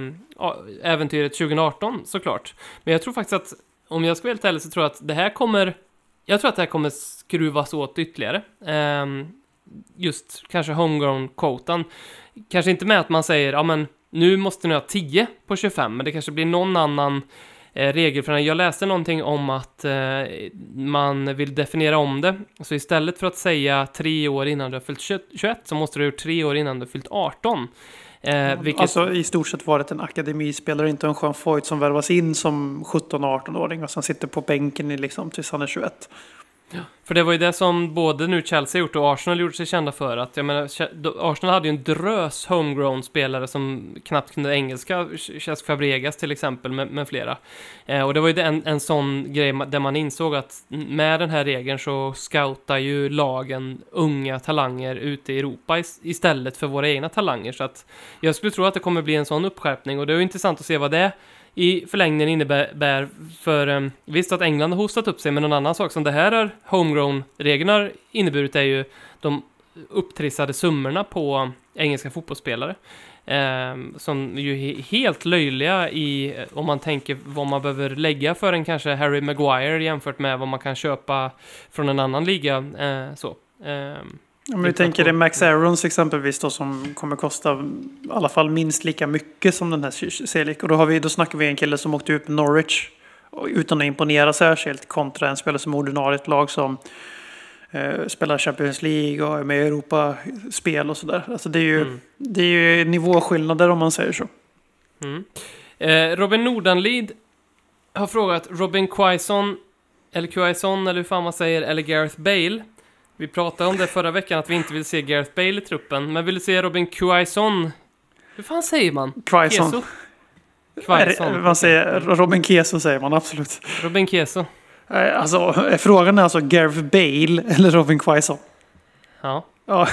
äventyret 2018 såklart. Men jag tror faktiskt att, om jag ska vara helt ärlig, så tror jag att det här kommer... Jag tror att det här kommer skruvas åt ytterligare. Eh, just kanske homegrown-kvotan. Kanske inte med att man säger, ja men nu måste ni ha 10 på 25, men det kanske blir någon annan eh, regelförändring. Jag läste någonting om att eh, man vill definiera om det. Så istället för att säga tre år innan du har fyllt 21 21 så måste du ha gjort tre år innan du har fyllt 18. Eh, vilket, Alltså i stort sett varit en akademispelare, inte en Jean Foyt som värvas in som 17-18-åring och sen sitter på bänken i liksom tills han är 21. För det var ju det som både nu Chelsea gjort och Arsenal gjort sig kända för. Att, jag menar, Arsenal hade ju en drös homegrown-spelare som knappt kunde engelska. Cesc Fabregas till exempel, med, med flera. Eh, och det var ju en, en sån grej där man insåg att med den här regeln så scoutar ju lagen unga talanger ute i Europa istället för våra egna talanger. Så att jag skulle tro att det kommer bli en sån uppskärpning och det är ju intressant att se vad det i förlängningen innebär för, um, visst att England har hostat upp sig, men en annan sak som det här är homegrown-reglerna har inneburit är ju de upptrissade summorna på engelska fotbollsspelare. Eh, som ju är helt löjliga i, eh, om man tänker vad man behöver lägga för en kanske Harry Maguire jämfört med vad man kan köpa från en annan liga. eh, så. Eh, om vi tänker det Max Aarons exempelvis då som kommer kosta i alla fall minst lika mycket som den här Celik. Och då, har vi, då snackar vi en kille som åkte ut med Norwich utan att imponera särskilt kontra en spelare som ordinarie ett lag som Eh, spelar Champions League och är med i Europa-spel och sådär. Alltså det är ju, Mm. det är ju nivåskillnader om man säger så. Mm. Eh, Robin Nordanlid har frågat Robin Quaison, eller Quaison eller hur fan man säger, eller Gareth Bale. Vi pratade om det förra veckan att vi inte vill se Gareth Bale i truppen, men vill du se Robin Quaison? Hur fan säger man? Quaison. Quaison. Man säger, Robin Keso säger man absolut. Robin Keso. Eh, Alltså, frågan är alltså Gareth Bale eller Robin Quaison? Ja. Ja,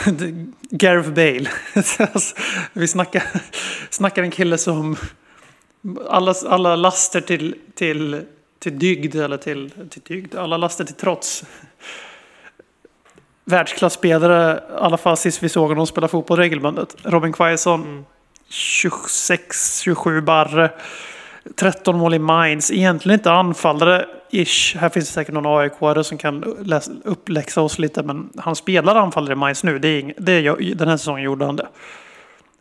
Gareth Bale. Vi snackar, snackar en kille som alla, alla laster till, till, till dygd eller till, till dygd, alla laster till trots. Världsklasspelare, i alla fall sist vi såg honom spela fotboll regelbundet. Robin Quaison, Mm. 26-27 barre. 13 mål i Mainz. Egentligen inte anfallare-ish. Här finns det säkert någon aik som kan uppläxa oss lite. Men han spelar anfallare i Mainz nu. Det är ing, det är, jag- den här säsongen gjorde han det.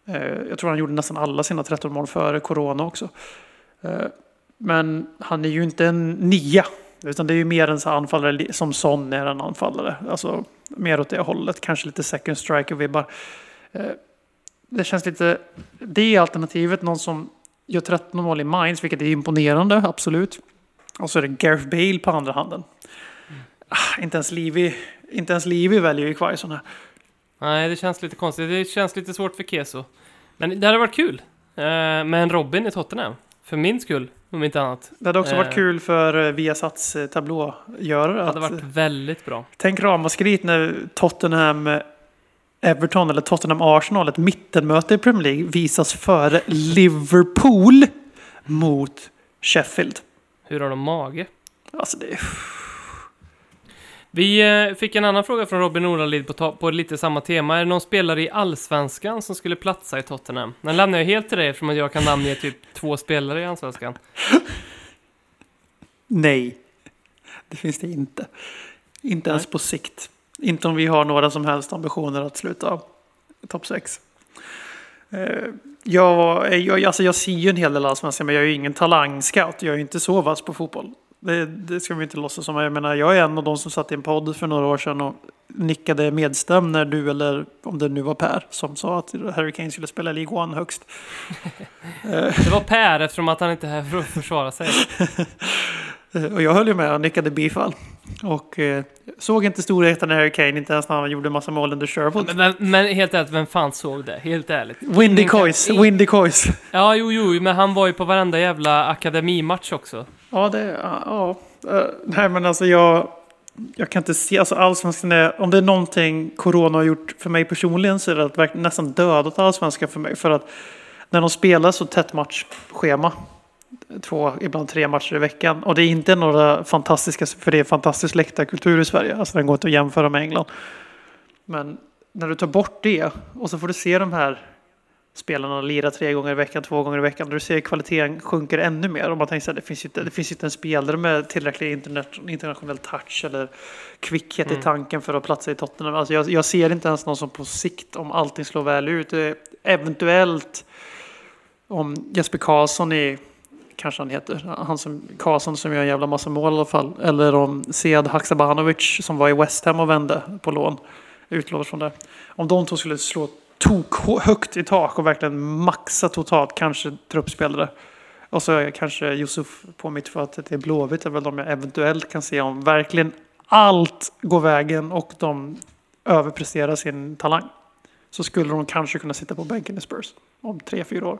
Eh, Jag tror han gjorde nästan alla sina 13 mål före corona också. Eh, Men han är ju inte en nia. Utan det är ju mer en så anfallare som Son är en anfallare. Alltså mer åt det hållet. Kanske lite second striker-vibbar. Eh, Det känns lite... Det är alternativet. Någon som gör 13 mål i Mainz, vilket är imponerande, absolut. Och så är det Gareth Bale på andra handen. Ah, inte ens Livy, inte ens Livy väljer ju Quaison här. Nej, det känns lite konstigt. Det känns lite svårt för Keso. Men det hade varit kul eh, med en Robin i Tottenham. För min skull, om inte annat. Det hade också varit Eh. kul för eh, Viasats eh, tablågörare. Det Att, hade varit väldigt bra. Tänk ramaskriet när Tottenham Everton eller Tottenham Arsenal, ett mittenmöte i Premier League, visas före Liverpool mot Sheffield. Hur har de mage? Alltså det är... Vi eh, fick en annan fråga från Robin Nordanlid på, på lite samma tema. Är det någon spelare i Allsvenskan som skulle platsa i Tottenham? Den lämnar jag helt till dig eftersom jag kan namnge typ två spelare i Allsvenskan. Nej, det finns det inte. Inte ens på sikt. Inte om vi har några som helst ambitioner att sluta topp 6. Jag, jag, alltså jag ser ju en hel del allsvenskan, men jag är ju ingen talangscout. Jag är ju inte så vass på fotboll. Det, det ska vi inte låtsas som. Jag menar, jag är en av de som satt i en podd för några år sedan och nickade medstäm när du, eller om det nu var Per, som sa att Harry Kane skulle spela League One högst. Det var Per eftersom att han inte är här för att försvara sig. Eh, Och jag höll ju med och nickade bifall. Och eh, såg inte storheten i Harry Kane, inte ens när han gjorde massa mål under Sherwood. Men, men, men helt ärligt, vem fan såg det? Helt ärligt. Windy Coys, Windy Coys. Ja, jo, jo, men han var ju på varenda jävla akademimatch också. Ja, det, ja. Eh, nej, men alltså jag, jag kan inte se, alltså allsvenskan är, om det är någonting corona har gjort för mig personligen så är det att verkligen nästan dödat allsvenskan för mig. För att när de spelar så tätt matchschema, två, ibland tre matcher i veckan, och det är inte några fantastiska, för det är fantastisk läktarkultur i Sverige, alltså den går inte att jämföra med England. Men när du tar bort det och så får du se de här spelarna lira tre gånger i veckan, två gånger i veckan. Du ser kvaliteten sjunker ännu mer. Om man tänker så här, det finns ju inte, det finns inte en spelare med tillräcklig internationell touch eller kvickhet Mm. i tanken för att platsa i Tottenham. Alltså jag, jag ser inte ens någon som på sikt, om allting slår väl ut, eh, eventuellt om Jesper Karlsson i kanske han heter, han som, Karlsson som gör en jävla massa mål i alla fall. Eller om Sead Haksabanovic som var i West Ham och vände på lån, utlånad från det. Om de två skulle slå tok högt i tak och verkligen maxa totalt, kanske truppspelare. Och så kanske Yusuf på mittfältet det är Blåvitt är väl de jag eventuellt kan se om verkligen allt går vägen och de överpresterar sin talang. Så skulle de kanske kunna sitta på bänken i Spurs om tre, fyra år.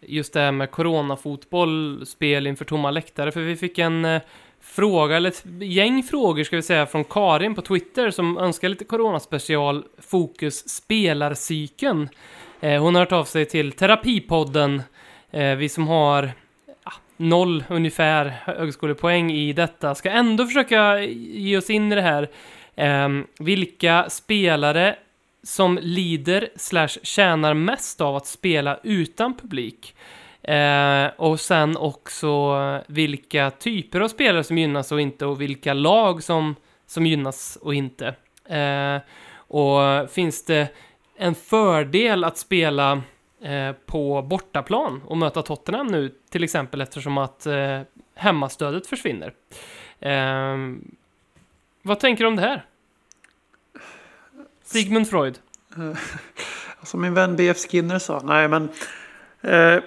just det här med coronafotboll, spel inför tomma läktare, för vi fick en eh, fråga, eller ett gäng frågor ska vi säga, från Karin på Twitter som önskar lite coronaspecial fokus spelarcykeln. Eh, hon har hört av sig till Terapipodden, eh, vi som har noll ungefär högskolepoäng i detta, ska ändå försöka ge oss in i det här. Ehm, vilka spelare som lider slash tjänar mest av att spela utan publik. Eh, och sen också vilka typer av spelare som gynnas och inte och vilka lag som, som gynnas och inte. Eh, och finns det en fördel att spela eh, på bortaplan och möta Tottenham nu, till exempel eftersom att eh, hemmastödet försvinner. Eh, vad tänker du om det här? Sigmund Freud. Eh, som alltså min vän BF Skinner sa. Nej, men eh,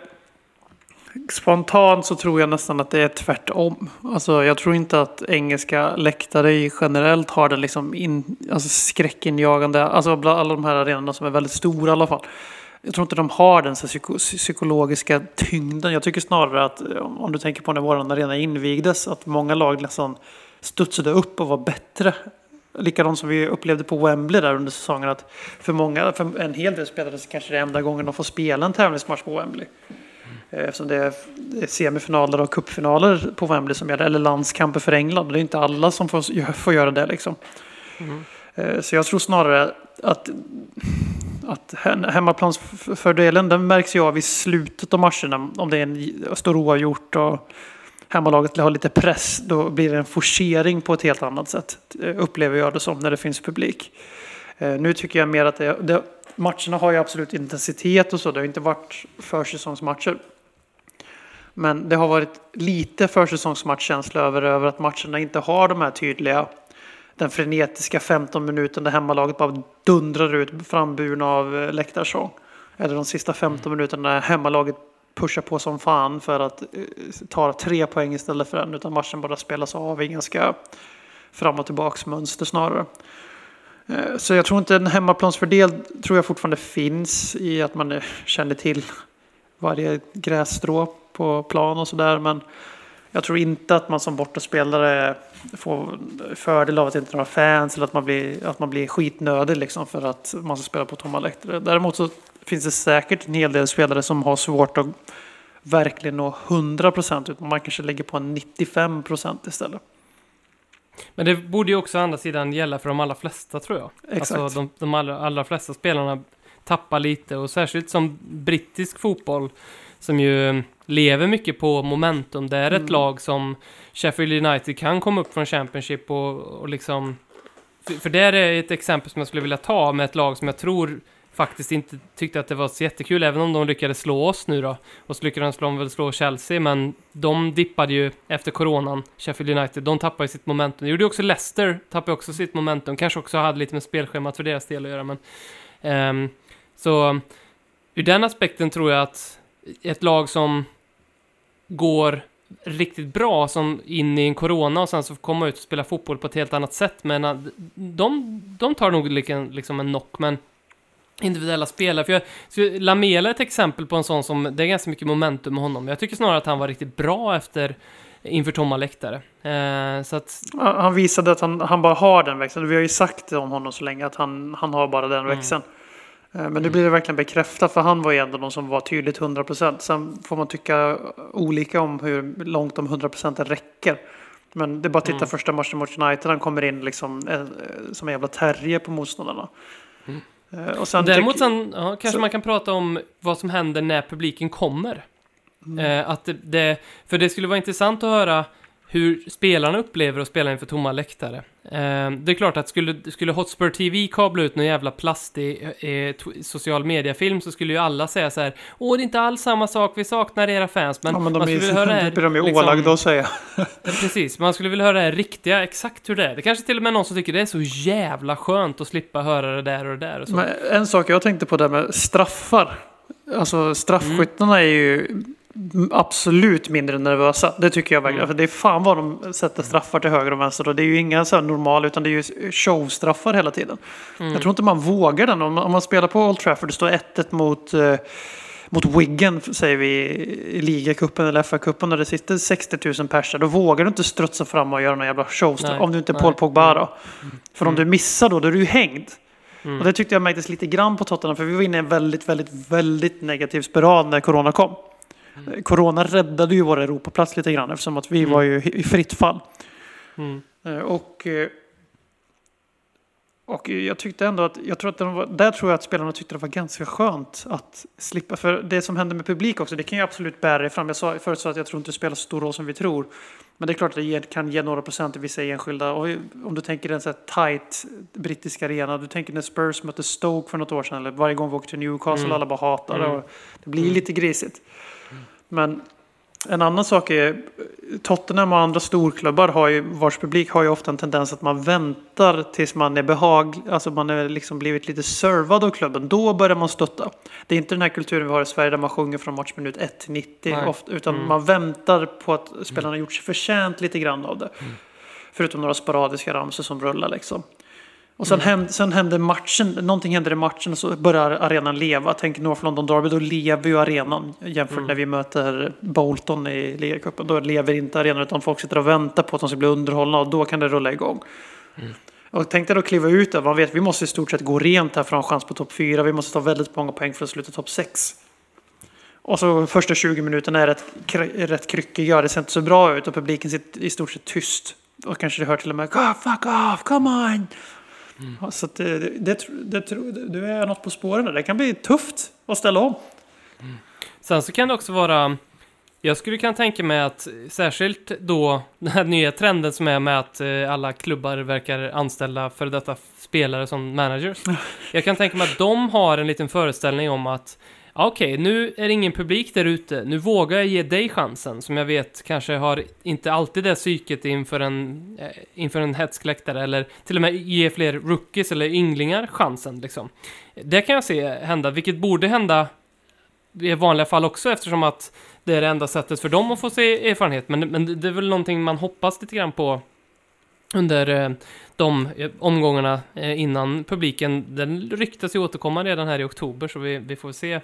spontant så tror jag nästan att det är tvärtom. Alltså, jag tror inte att engelska läktare generellt har den liksom in, alltså skräckinjagande, alltså bland alla de här arenorna som är väldigt stora i alla fall. Jag tror inte de har den så psyko psykologiska tyngden. Jag tycker snarare att eh, om du tänker på när vår arena invigdes, att många lag nästan studsade upp och var bättre Likadant som vi upplevde på Wembley där under säsongen. Att för många, för en hel del spelare så kanske det är enda gången de får spela en tävlingsmatch på Wembley. Eh, Eftersom det är, semifinaler och cupfinaler på Wembley som gäller. Eller landskamper för England. Det är inte alla som får, får göra det liksom. Mm. Så jag tror snarare att, att hemmaplansfördelen den märks ju av i slutet av matcherna. Om det är en stor oavgjort och hemmalaget har lite press, då blir det en forcering på ett helt annat sätt. Eh, upplever jag det som när det finns publik. Eh, nu tycker jag mer att det, det, matcherna har ju absolut intensitet och så. Det har inte varit försäsongsmatcher. Men det har varit lite försäsongsmatchkänsla över, över att matcherna inte har de här tydliga den frenetiska 15 minuten där hemmalaget bara dundrar ut framburna av eh, läktarsång. Eller de sista 15 minuterna när hemmalaget pusha på som fan för att eh, ta tre poäng istället för en. Utan matchen bara spelas av i ganska fram och tillbaks mönster snarare. Eh, så jag tror inte en hemmaplansfördel tror jag fortfarande finns i att man eh, känner till varje grässtrå på plan och sådär. Men jag tror inte att man som bortaspelare får fördel av att inte ha fans eller att man blir, att man blir skitnödig liksom för att man ska spela på tomma läktare. Däremot så finns det säkert en hel del spelare som har svårt att verkligen nå 100 procent utan man kanske lägger på en 95 procent istället. Men det borde ju också å andra sidan gälla för de allra flesta tror jag. Exakt. Alltså de, de allra, allra flesta spelarna tappar lite och särskilt som brittisk fotboll som ju lever mycket på momentum. Det är ett Mm. lag som Sheffield United kan komma upp från Championship och, och liksom... För, för det är ett exempel som jag skulle vilja ta med ett lag som jag tror faktiskt inte tyckte att det var så jättekul, även om de lyckades slå oss nu då. Och så lyckades de väl slå Chelsea, men de dippade ju efter coronan, Sheffield United. De tappade ju sitt momentum. Det gjorde ju också Leicester, tappade också sitt momentum. Kanske också hade lite med spelschemat för deras del att göra, men... Um, så ur den aspekten tror jag att ett lag som går riktigt bra som in i en corona och sen så får komma ut och spela fotboll på ett helt annat sätt. Men eh, de, de tar nog liksom en knock, men individuella spelare. För jag, så Lamela är ett exempel på en sån som, det är ganska mycket momentum med honom. Jag tycker snarare att han var riktigt bra efter inför tomma läktare. Eh, så att, Han visade att han, han bara har den växeln. Vi har ju sagt om honom så länge att han, han har bara den Mm. växeln. Eh, Men nu blir det verkligen bekräftat för han var ju ändå någon som var tydligt 100%. Sen får man tycka olika om hur långt de 100% räcker. Men det är bara att titta Mm. första matchen mot United. Han kommer in liksom eh, som en jävla terrier på motståndarna. Eh, Och sen däremot sen, ja, kanske så- man kan prata om vad som händer när publiken kommer. Eh, att det, det, för det skulle vara intressant att höra hur spelarna upplever att spela inför tomma läktare. Eh, det är klart att skulle, skulle Hotspur TV kabla ut någon jävla plastig eh, social media-film så skulle ju alla säga så här Åh, det är inte alls samma sak, vi saknar era fans. Men, ja, men de man skulle är, vilja höra här, de ju liksom- ålagda att säga. Precis, man skulle vilja höra det här riktiga, exakt hur det är. Det kanske till och med är någon som tycker det är så jävla skönt att slippa höra det där och det där och så. Men en sak jag tänkte på där med straffar. Alltså straffskyttarna är ju absolut mindre nervösa. Det tycker jag verkligen. Mm. För det är fan vad de sätter straffar till höger och vänster. Och det är ju inga så här normala utan det är ju showstraffar hela tiden. Mm. Jag tror inte man vågar den. Om, om man spelar på Old Trafford, det står 1-1 mot, eh, mot Wigan säger vi i ligacupen eller FA-cupen och det sitter 60 000 pers Då vågar du inte strutsa fram och göra någon jävla showstraff. Nej, Om du inte är nej. Paul Pogba då. För om du missar då, då är du ju hängd. Mm. Och det tyckte jag märktes lite grann på Tottenham, för vi var inne i en väldigt, väldigt, väldigt negativ spiral när Corona kom. Mm. Corona räddade ju vår Europaplats lite grann eftersom att vi var ju i fritt fall. Mm. Eh, Och eh, Och jag tyckte ändå att, jag tror att var, där tror jag att spelarna tyckte det var ganska skönt att slippa. För det som händer med publik också, det kan ju absolut bära dig fram. Jag sa förut att jag tror inte det spelar så stor roll som vi tror. Men det är klart att det kan ge några procent i vissa enskilda. Och om du tänker en sån här tight brittisk arena. Du tänker när Spurs mötte Stoke för något år sedan. Eller varje gång vi åker till Newcastle Mm. alla bara hatar det. Mm. Och det blir lite grisigt. Men en annan sak är Tottenham och andra storklubbar har ju, vars publik har ju ofta en tendens att man väntar tills man är behag, alltså man är liksom blivit lite servad av klubben. Då börjar man stötta. Det är inte den här kulturen vi har i Sverige där man sjunger från matchminut 1 till 90 Nej. ofta, utan Mm. man väntar på att spelarna gjort sig förtjänt lite grann av det. Förutom några sporadiska ramsor som rullar liksom. Och sen, händer, sen händer matchen, någonting händer i matchen och så börjar arenan leva. Tänk North London Derby, då lever ju arenan jämfört när vi möter Bolton i ligacupen. Då lever inte arenan utan folk sitter och väntar på att de ska bli underhållna och då kan det rulla igång. Och tänk dig då kliva ut där, man vet vi måste i stort sett gå rent här för att ha en chans på topp 4. Vi måste ta väldigt många poäng för att sluta topp 6. Och så första 20 minuterna är rätt, rätt krickiga, det ser inte så bra ut och publiken sitter i stort sett tyst. Och kanske du hör till och med "Ah, fuck off, come on! Ja, Så det, det, det, du är något på spåren där. Det kan bli tufft att ställa om. Sen så kan det också vara... Jag skulle kunna tänka mig att särskilt då den här nya trenden som är med att eh, alla klubbar verkar anställa för detta spelare som managers. Jag kan tänka mig att de har en liten föreställning om att okej, okej, nu är det ingen publik där ute. Nu vågar jag ge dig chansen, som jag vet kanske har inte alltid det psyket inför en, eh, inför en hetskläktare, eller till och med ge fler rookies eller ynglingar chansen. Liksom. Det kan jag se hända, vilket borde hända i vanliga fall också eftersom att det är det enda sättet för dem att få se erfarenhet. Men, men det är väl någonting man hoppas lite grann på under eh, de eh, omgångarna eh, innan publiken. Den ryktas ju återkomma redan här i oktober så vi, vi får se.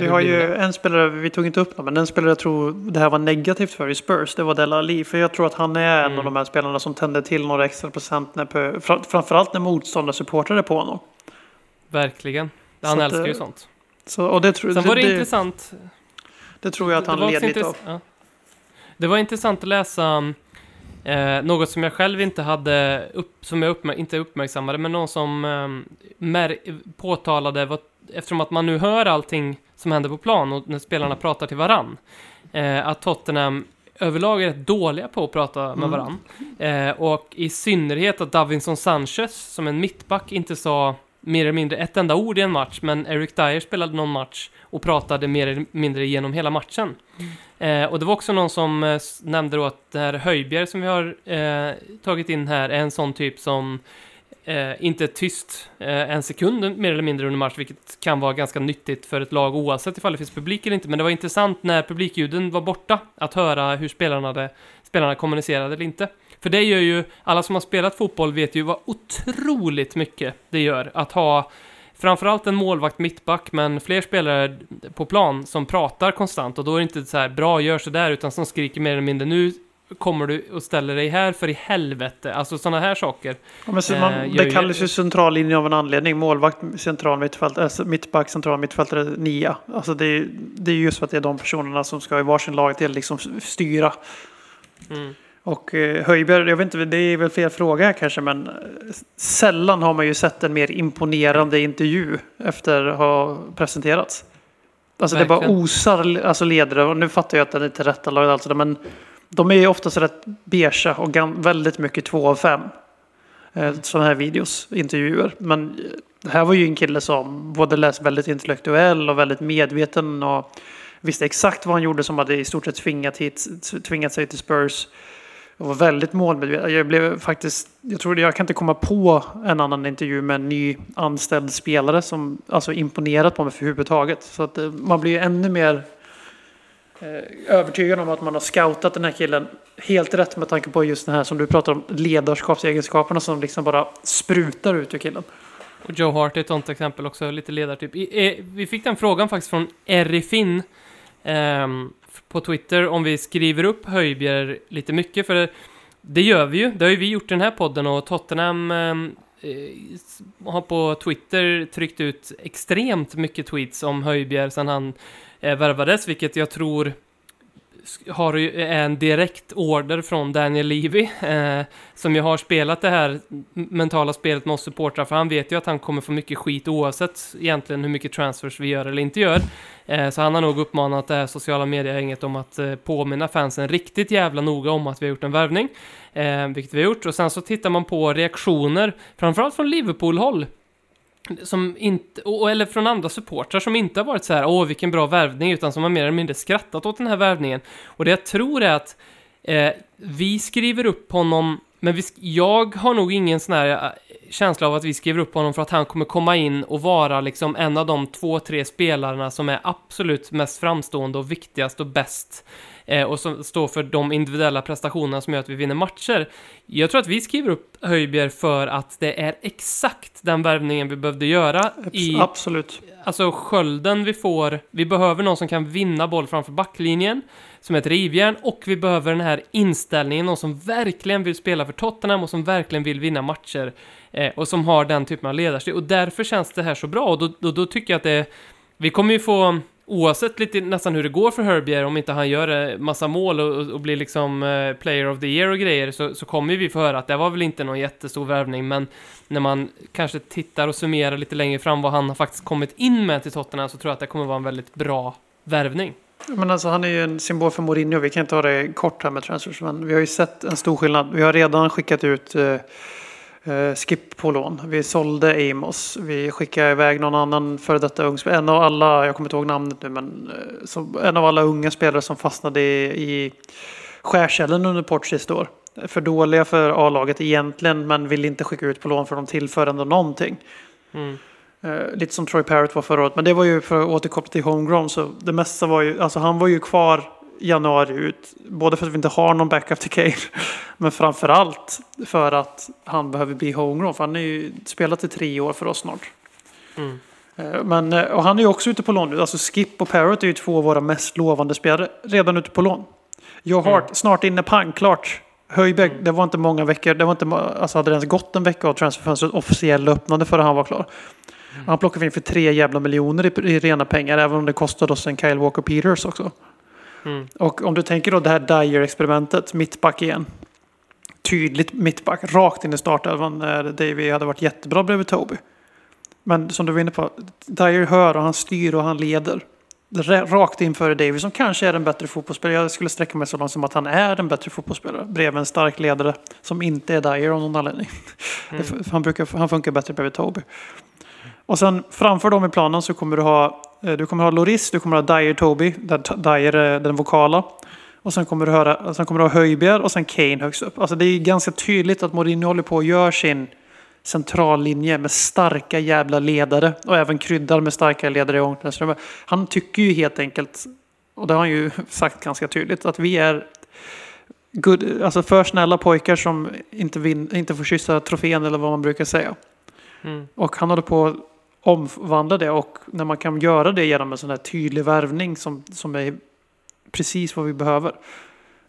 Vi har det ju det. en spelare, vi tog inte upp någon, men en spelare jag tror det här var negativt för i Spurs, det var Della Ali. För jag tror att han är en Mm. av de här spelarna som tänder till några extra procent, när, framförallt när motståndarsupportrar är på honom. Verkligen. Han Så älskar ju eh, sånt. Så, och det, tror- Sen var det, det, intressant. det tror jag att han led lite av. ja. Det var intressant att läsa eh, något som jag själv inte hade, upp, som jag uppmär- inte uppmärksammade, men någon som eh, mär- påtalade, vad, eftersom att man nu hör allting som händer på plan och när spelarna pratar till varann, eh, att Tottenham överlag är rätt dåliga på att prata med Mm. varann. Eh, och i synnerhet att Davinson Sanchez, som en mittback, inte sa mer eller mindre ett enda ord i en match, men Eric Dyer spelade någon match och pratade mer eller mindre genom hela matchen. Eh, och det var också någon som eh, nämnde då att det här Höjbjer som vi har eh, tagit in här är en sån typ som eh, inte är tyst eh, en sekund mer eller mindre under match, vilket kan vara ganska nyttigt för ett lag oavsett ifall det finns publik eller inte. Men det var intressant när publikljuden var borta att höra hur spelarna, hade, spelarna kommunicerade eller inte. För det gör ju, alla som har spelat fotboll vet ju vad otroligt mycket det gör att ha framförallt en målvakt mittback, men fler spelare på plan som pratar konstant och då är det inte så här bra, gör så där utan som skriker mer eller mindre nu kommer du och ställer dig här för i helvete. Alltså sådana här saker. Ja, men Eh, man, gör det kallas ju central linje av en anledning. Målvakt, central mittfältare, alltså mittback, central mittfältare, nia. Alltså det, är- det är just för att det är de personerna som ska i varsin lagdel liksom styra. Mm. Och eh, Höjberg, jag vet inte, det är väl fel fråga kanske, men eh, sällan har man ju sett en mer imponerande intervju efter att ha presenterats. Alltså det bara Verkligen. osar alltså ledare, och nu fattar jag att den är tillrättalagd alltså, men de är ju oftast rätt beiga och väldigt mycket två av fem. Eh, Sådana här videos, intervjuer. Men det här var ju en kille som både läst väldigt intellektuell och väldigt medveten och visste exakt vad han gjorde som hade i stort sett tvingat, hit, tvingat sig till Spurs. Jag var väldigt målmedveten. Jag blev faktiskt, jag tror jag kan inte komma på en annan intervju med en ny anställd spelare som alltså imponerat på mig för överhuvudtaget. Så att eh, man blir ju ännu mer eh, övertygad om att man har scoutat den här killen helt rätt med tanke på just det här som du pratar om, ledarskapsegenskaperna som liksom bara sprutar ut ur killen. Och Joe Hart är ett sånt exempel också, lite ledartyp. Eh, vi fick den frågan faktiskt från Erifin ehm, på Twitter om vi skriver upp Höjbjer lite mycket, för det, det gör vi ju. Det har ju vi gjort i den här podden och Tottenham ehm, eh, har på Twitter tryckt ut extremt mycket tweets om Höjbjer sedan han eh, värvades, vilket jag tror har ju en direkt order från Daniel Levy, eh, som ju har spelat det här mentala spelet med oss supportrar, för han vet ju att han kommer få mycket skit oavsett egentligen hur mycket transfers vi gör eller inte gör. Eh, så han har nog uppmanat det här sociala medier-gänget om att eh, påminna fansen riktigt jävla noga om att vi har gjort en värvning, eh, vilket vi har gjort. Och sen så tittar man på reaktioner, framförallt från Liverpool-håll, som inte, och- eller från andra supportrar som inte har varit så här, åh vilken bra värvning, utan som har mer eller mindre skrattat åt den här värvningen. Och det jag tror är att eh, vi skriver upp honom, men vi, jag har nog ingen sån här eh, känsla av att vi skriver upp honom för att han kommer komma in och vara liksom en av de två, tre spelarna som är absolut mest framstående och viktigast och bäst. Eh, och som står för de individuella prestationerna som gör att vi vinner matcher. Jag tror att vi skriver upp Höjbjer för att det är exakt den värvningen vi behövde göra i Absolut. alltså skölden vi får, vi behöver någon som kan vinna boll framför backlinjen, som är ett rivjärn, och vi behöver den här inställningen, någon som verkligen vill spela för Tottenham och som verkligen vill vinna matcher, eh, och som har den typen av ledarstil. Och därför känns det här så bra, och då, då, då tycker jag att det, vi kommer ju få, oavsett lite nästan hur det går för Herbier, om inte han gör eh, massa mål och, och, och blir liksom eh, player of the year och grejer, så, så kommer vi få höra att det var väl inte någon jättestor värvning, men när man kanske tittar och summerar lite längre fram vad han har faktiskt kommit in med till Tottenham så tror jag att det kommer vara en väldigt bra värvning. Men alltså han är ju en symbol för Mourinho. Vi kan inte ha det kort här med transfers. Men vi har ju sett en stor skillnad. Vi har redan skickat ut eh, eh Skip på lån. Vi sålde Amos. Vi skickade iväg någon annan före detta ung spelare. En av alla, jag kommer inte ihåg namnet nu, men eh, som, en av alla unga spelare som fastnade i, i skärselden under Portis år. För dåliga för A-laget egentligen, men vill inte skicka ut på lån för de tillför ändå någonting. Mm. Eh, lite som Troy Parrott var förra året. Men det var ju för att återkoppla till homegrown. Så det mesta var ju, alltså han var ju kvar januari ut. Både för att vi inte har någon backup till Kane. Men framförallt för att han behöver bli homegrown. För han har ju spelat i tre år för oss snart. Mm. Eh, Men, eh, och han är ju också ute på lån nu. Alltså Skip och Parrott är ju två av våra mest lovande spelare. Redan ute på lån. Joe Hart, snart inne pang, klart. Höjbäck, det var inte många veckor. Det var inte, alltså hade det ens gått en vecka av transferfönstret officiellt öppnade före han var klar. Han plockade vi in för tre jävla miljoner i, i rena pengar. Även om det kostade oss en Kyle Walker Peters också. Mm. Och om du tänker då det här Dyer-experimentet, mittback igen. Tydligt mittback, rakt in i startelvan när Davy hade varit jättebra bredvid Toby. Men som du var inne på, Dyer hör och han styr och han leder. Rakt in före Davy som kanske är en bättre fotbollsspelare. Jag skulle sträcka mig så långt som att han är en bättre fotbollsspelare. Bredvid en stark ledare som inte är Dyer av någon anledning. F- Han, brukar, han funkar bättre bredvid Toby. Och sen framför dem i planen så kommer du ha, eh, du kommer ha Loris, du kommer ha Dyer Toby, där Dyer är den vokala. Och sen kommer du, höra, sen kommer du ha Höjbjerg och sen Kane högst upp. Alltså det är ganska tydligt att Mourinho håller på och gör sin centrallinje med starka jävla ledare. Och även kryddar med starka ledare i omklädningsrummet. Han tycker ju helt enkelt, och det har han ju sagt ganska tydligt, att vi är good, alltså för snälla pojkar som inte, vin, inte får kyssa trofén eller vad man brukar säga. Mm. Och han håller på omvandla det och när man kan göra det genom en sån här tydlig värvning som, som är precis vad vi behöver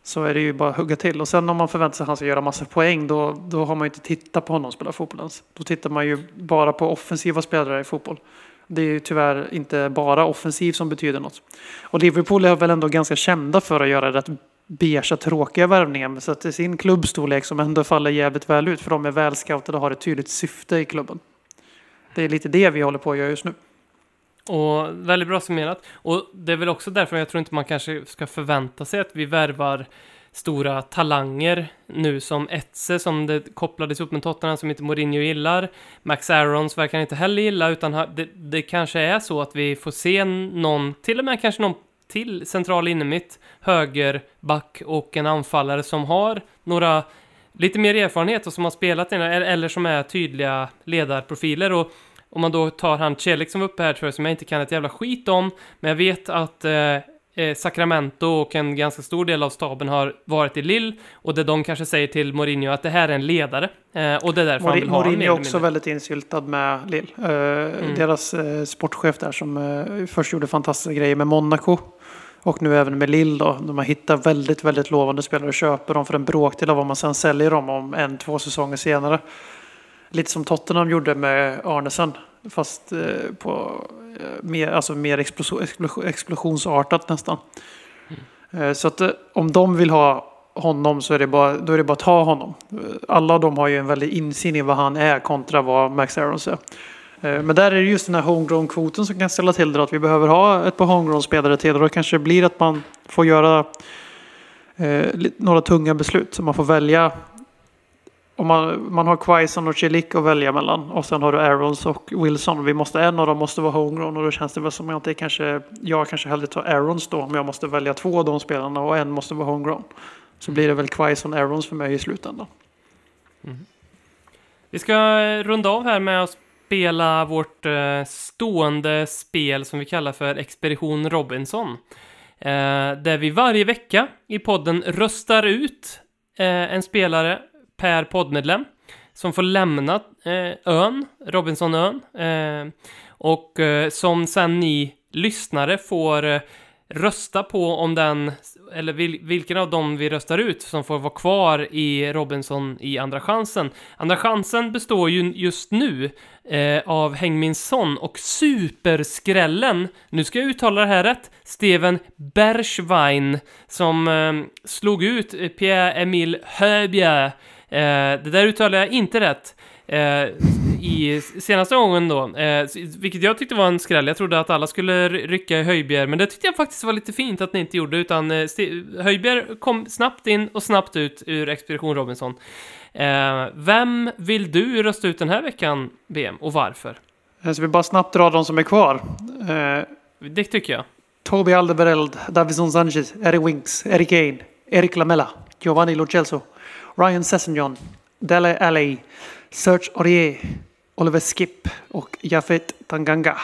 så är det ju bara att hugga till. Och sen om man förväntar sig att han ska göra massa poäng då, då har man ju inte tittat på honom spela fotboll ens. Då tittar man ju bara på offensiva spelare i fotboll. Det är ju tyvärr inte bara offensiv som betyder något. Och Liverpool är väl ändå ganska kända för att göra rätt beiga, tråkiga värvningar. Men Så att det är sin klubbstorlek som ändå faller jävligt väl ut. För de är välscoutade och har ett tydligt syfte i klubben. Det är lite det vi håller på att göra just nu. Och väldigt bra summerat. Och det är väl också därför jag tror inte man kanske ska förvänta sig att vi värvar stora talanger nu som Etze som det kopplades upp med Tottenham som inte Mourinho gillar. Max Aarons verkar han inte heller gilla utan ha- det, det kanske är så att vi får se någon, till och med kanske någon till central innermitt, högerback och en anfallare som har några lite mer erfarenhet och som har spelat i den, eller, eller som är tydliga ledarprofiler och om man då tar han Celik som var uppe här tror jag, som jag inte kan ett jävla skit om, men jag vet att eh, eh, Sacramento och en ganska stor del av staben har varit i Lille och det de kanske säger till Mourinho att det här är en ledare eh, och det är därför han Mourinho vill ha honom mer Mourinho är också mindre. väldigt insyltad med Lille. Eh, Deras eh, sportchef där som eh, först gjorde fantastiska grejer med Monaco. Och nu även med Lille då. De har hittat väldigt, väldigt lovande spelare och köper dem för en bråkdel av vad man sen säljer dem om en, två säsonger senare. Lite som Tottenham gjorde med Arnesen. Fast eh, på eh, mer, alltså mer explosion, explosion, explosionsartat nästan. Eh, Så att om de vill ha honom så är det bara, då är det bara att ta honom. Alla dem har ju en väldig insyn i vad han är kontra vad Max Aarons är. Men där är det just den här homegrown-kvoten som kan ställa till det. Att vi behöver ha ett par homegrown-spelare till. Och då kanske det blir att man får göra eh, några tunga beslut. Så man får välja. Om man, man har Quaison och Celik att välja mellan. Och sen har du Aarons och Wilson. Vi måste, en av dem måste vara homegrown. Och då känns det väl som att jag kanske, jag kanske hellre tar Aarons då. Om jag måste välja två av de spelarna och en måste vara homegrown. Så blir det väl Quaison Aarons för mig i slutändan. Vi ska eh, runda av här med att spela vårt eh, stående spel som vi kallar för Expedition Robinson. Eh, där vi varje vecka i podden röstar ut en spelare per poddmedlem som får lämna eh, ön, Robinsonön, eh, och eh, som sen ni lyssnare får eh, rösta på om den, eller vil, vilken av dem vi röstar ut som får vara kvar i Robinson i Andra chansen. Andra chansen består ju just nu eh, av Häng min son och superskrällen, nu ska jag uttala det här rätt, Steven Berschwein, som eh, slog ut Pierre-Emile Höbjer. Eh, det där uttalar jag inte rätt. Eh, I senaste gången då, eh, vilket jag tyckte var en skräll. Jag trodde att alla skulle ry- rycka i Höjbjer, men det tyckte jag faktiskt var lite fint att ni inte gjorde, utan eh, Höjbjer kom snabbt in och snabbt ut ur Expedition Robinson. Vem vill du rösta ut den här veckan, BM, och varför? Så vi bara snabbt drar de som är kvar. Det tycker jag. Toby Alderweireld, Davison Sanchez, Eric Winks, Eric Kane, Eric Lamella, Giovanni Lo Celso, Ryan Sessignon, Dele Alli, Serge Aurier, Oliver Skip och Jafet Tanganga.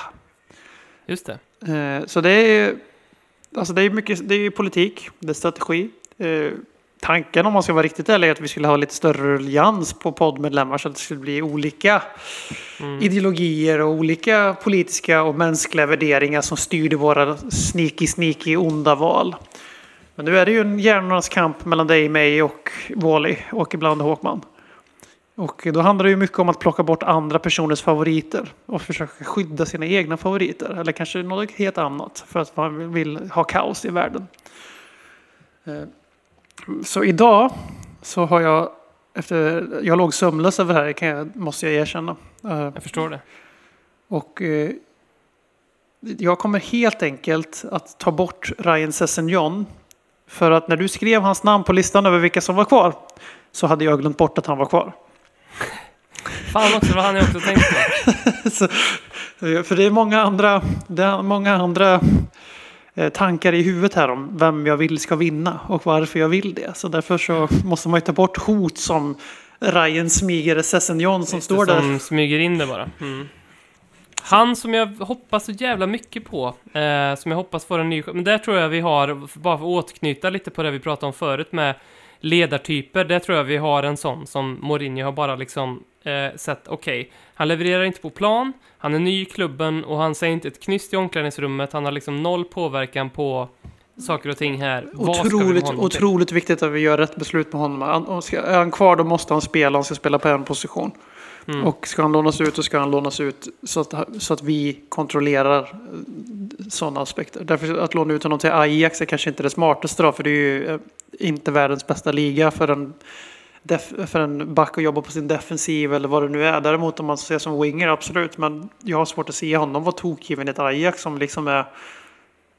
Just det. Eh, Så det är, alltså det är mycket, det är politik, det är strategi. Eh, Tanken om man ska vara riktigt ärlig är att vi skulle ha lite större ruljans på poddmedlemmar så att det skulle bli olika ideologier och olika politiska och mänskliga värderingar som styrde våra sneaky, sneaky, onda val. Men nu är det ju en hjärnornas kamp mellan dig, mig och Wally och ibland Håkman. Och då handlar det ju mycket om att plocka bort andra personers favoriter och försöka skydda sina egna favoriter. Eller kanske något helt annat för att man vill ha kaos i världen. Eh, Så idag så har jag, efter, jag låg sömnlös över det här kan jag, måste jag erkänna. Eh, Jag förstår det. Och eh, jag kommer helt enkelt att ta bort Ryan Sessignon. För att när du skrev hans namn på listan över vilka som var kvar så hade jag glömt bort att han var kvar. Fan också, det var han jag också tänkte på. Så, för det är många andra, det är många andra eh, tankar i huvudet här om vem jag vill ska vinna och varför jag vill det. Så därför så måste man ju ta bort hot som Ryan Smyger Sessignon som Just står det, där. Som smyger in det bara. Mm. Han som jag hoppas så jävla mycket på, eh, som jag hoppas får en ny Men där tror jag vi har, bara för att återknyta lite på det vi pratade om förut med ledartyper, där tror jag vi har en sån som Mourinho har bara liksom eh, sett, okej, han levererar inte på plan, han är ny i klubben och han säger inte ett knyst i omklädningsrummet, han har liksom noll påverkan på saker och ting här. Otroligt, otroligt viktigt att vi gör rätt beslut med honom. Han, om ska, är han kvar då måste han spela, han ska spela på en position. Mm. Och ska han lånas ut så ska han lånas ut så att, så att vi kontrollerar sådana aspekter. Därför att låna ut honom till Ajax är kanske inte det smartaste då, för det är ju eh, inte världens bästa liga för en, för en back att jobba på sin defensiv eller vad det nu är. Däremot om man ser som winger, absolut. Men jag har svårt att se honom vara tokgiven i ett Ajax som liksom är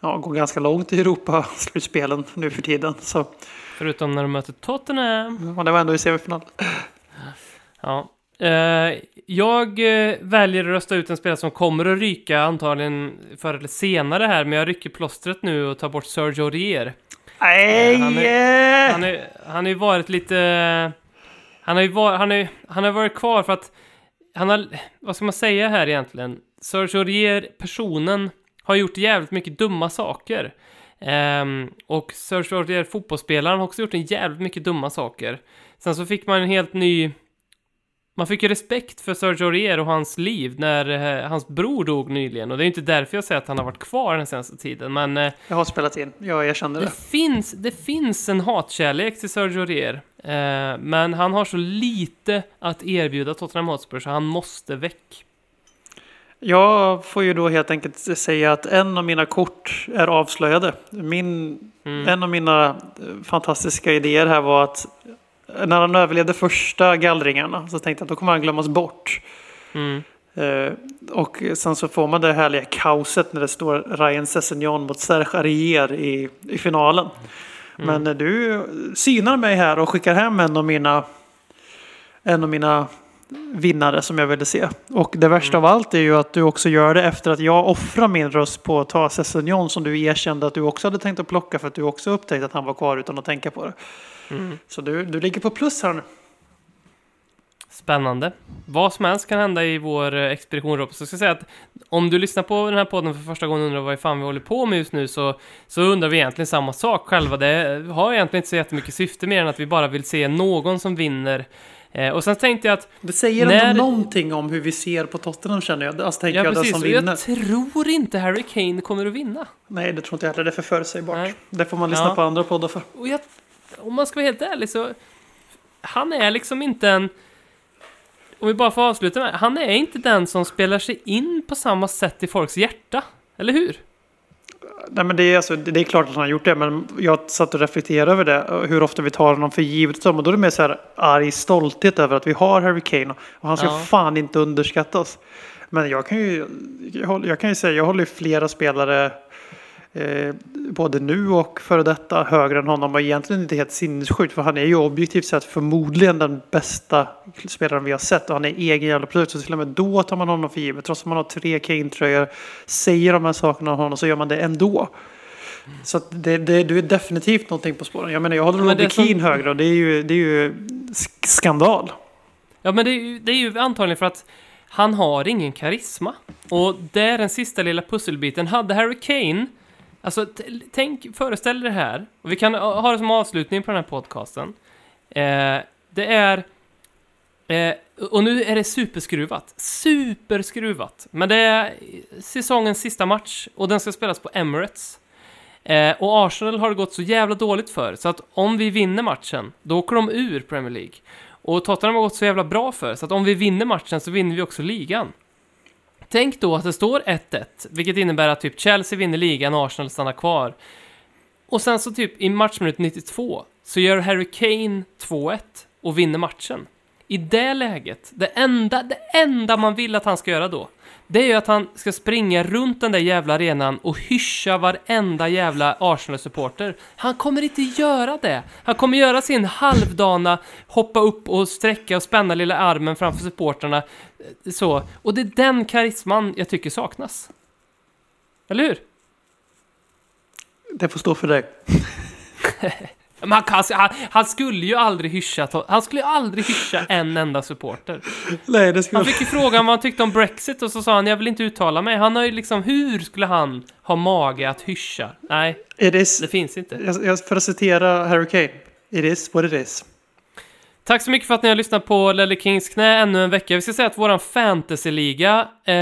ja, går ganska långt i Europa-slutspelen nu för tiden. Så Förutom när de möter Tottenham. man var ändå i semifinal. Ja. Eh, jag eh, väljer att rösta ut en spelare som kommer att ryka antagligen förr eller senare här, men jag rycker plåstret nu och tar bort Sergio Aurier. Nej! han är- Han, är, han har ju varit lite... Han har ju varit, han är, han har varit kvar för att han har, vad ska man säga här egentligen? Sergio Aurier, personen, har gjort jävligt mycket dumma saker. Ehm, och Sergio Aurier, fotbollsspelaren, har också gjort en jävligt mycket dumma saker. Sen så fick man en helt ny... Man fick ju respekt för Sergio Aurier och hans liv när eh, hans bror dog nyligen. Och det är inte därför jag säger att han har varit kvar den senaste tiden, men... eh, Jag har spelat in, jag erkänner det det. finns, det finns en hatkärlek till Sergio Aurier. Eh, men han har så lite att erbjuda Tottenham Hotspur så han måste väck. Jag får ju då helt enkelt säga att en av mina kort är avslöjade. Min, Mm. En av mina eh, fantastiska idéer här var att när han överlevde första gallringarna så tänkte jag att då kommer han glömmas bort. Mm. Eh, och sen så får man det härliga kaoset när det står Ryan Sessegnon mot Serge Arier i, i finalen. Men eh, du synar mig här och skickar hem en av mina en av mina vinnare som jag ville se. Och det värsta av allt är ju att du också gör det efter att jag offrar min röst på att ta Sessegnon som du erkände att du också hade tänkt att plocka för att du också upptäckte att han var kvar utan att tänka på det. Så du, du ligger på plus här nu. Spännande. Vad som helst kan hända i vår eh, expedition Rob. Så jag ska säga att om du lyssnar på den här podden för första gången och undrar vad fan vi håller på med just nu så, så undrar vi egentligen samma sak själva. Det har egentligen inte så jättemycket syfte mer än att vi bara vill se någon som vinner. Eh, och sen tänkte jag att, Det säger När- ändå någonting om hur vi ser på Tottenham känner jag. Alltså tänker ja jag den precis, som och vinner. jag tror inte Harry Kane kommer att vinna. Nej, det tror inte jag heller. Det är för förutsägbart. Nej. Det får man lyssna Ja. på andra poddar för. Och jag, om man ska vara helt ärlig så, han är liksom inte en, om vi bara får avsluta med, han är inte den som spelar sig in på samma sätt i folks hjärta. Eller hur? Nej, men det, är alltså, det är klart att han har gjort det, men jag satt och reflekterade över det. Hur ofta vi tar honom för givet. och då är det mer så här arg stolthet över att vi har Harry Kane. Och han ska Ja. fan inte underskattas. Men jag kan ju, jag, kan ju säga, jag håller ju flera spelare eh, både nu och före detta högre än honom. Och egentligen inte helt sinnessjukt. För han är ju objektivt sett förmodligen den bästa spelaren vi har sett. Och han är egen jävla produkt. Så till och med då tar man honom för givet. Trots att man har tre Kane-tröjor. Säger de här sakerna om honom så gör man det ändå. Så att det, det, du är definitivt någonting på spåren. Jag menar jag håller Robbie som- Keane högre och det är ju, det är ju sk- skandal. Ja, men det är, ju, det är ju antagligen för att han har ingen karisma. Och det är den sista lilla pusselbiten. Hade Harry Kane, alltså tänk, föreställ dig det här, och vi kan ha ha det som avslutning på den här podcasten. Eh, det är, eh, och nu är det superskruvat, superskruvat. Men det är säsongens sista match och den ska spelas på Emirates. Eh, och Arsenal har det gått så jävla dåligt för, så att om vi vinner matchen, då åker de ur Premier League. Och Tottenham har gått så jävla bra för, så att om vi vinner matchen så vinner vi också ligan. Tänk då att det står 1-1, vilket innebär att typ Chelsea vinner ligan och Arsenal stannar kvar. Och sen så typ i matchminut 92 så gör Harry Kane 2-1 och vinner matchen. I det läget, det enda, det enda man vill att han ska göra då, det är ju att han ska springa runt den där jävla arenan och hyscha varenda jävla Arsenal-supporter. Han kommer inte göra det. Han kommer göra sin halvdana, hoppa upp och sträcka och spänna lilla armen framför supporterna. Så. Och det är den karisman jag tycker saknas. Eller hur? Det får stå för dig. Men han, han, han skulle ju aldrig hyscha, han skulle ju aldrig hyscha en enda supporter. Nej, det skulle Han fick ju frågan vad han tyckte om Brexit och så sa han jag vill inte uttala mig. Han har ju liksom, hur skulle han ha mage att hyscha? Nej, is, det finns inte. jag, jag, för att citera Harry Kane. It is what it is. Tack så mycket för att ni har lyssnat på Lelle Kings knä ännu en vecka. Vi ska säga att våran fantasyliga eh,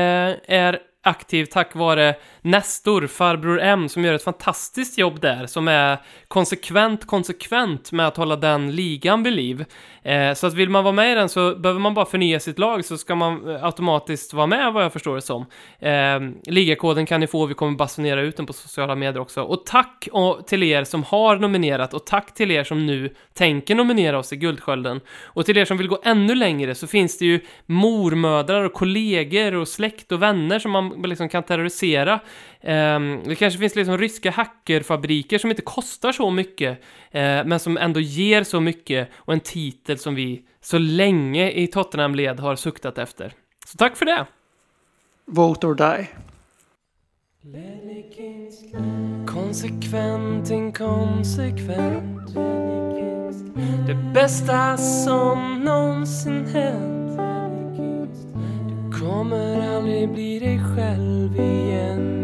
är aktiv tack vare Nestor, farbror M, som gör ett fantastiskt jobb där, som är konsekvent, konsekvent med att hålla den ligan vid liv. Eh, så att vill man vara med i den så behöver man bara förnya sitt lag så ska man eh, automatiskt vara med vad jag förstår det som. Eh, ligakoden kan ni få, vi kommer basunera ut den på sociala medier också. Och tack till er som har nominerat och tack till er som nu tänker nominera oss i Guldskölden. Och till er som vill gå ännu längre så finns det ju mormödrar och kollegor och släkt och vänner som man liksom kan terrorisera. Ehm, det kanske finns liksom ryska hackerfabriker som inte kostar så mycket, eh, men som ändå ger så mycket och en titel som vi så länge i Tottenham-led har suktat efter. Så tack för det! Vote or die. Konsekvent, inkonsekvent Det bästa som någonsin hänt Du kommer aldrig bli dig själv igen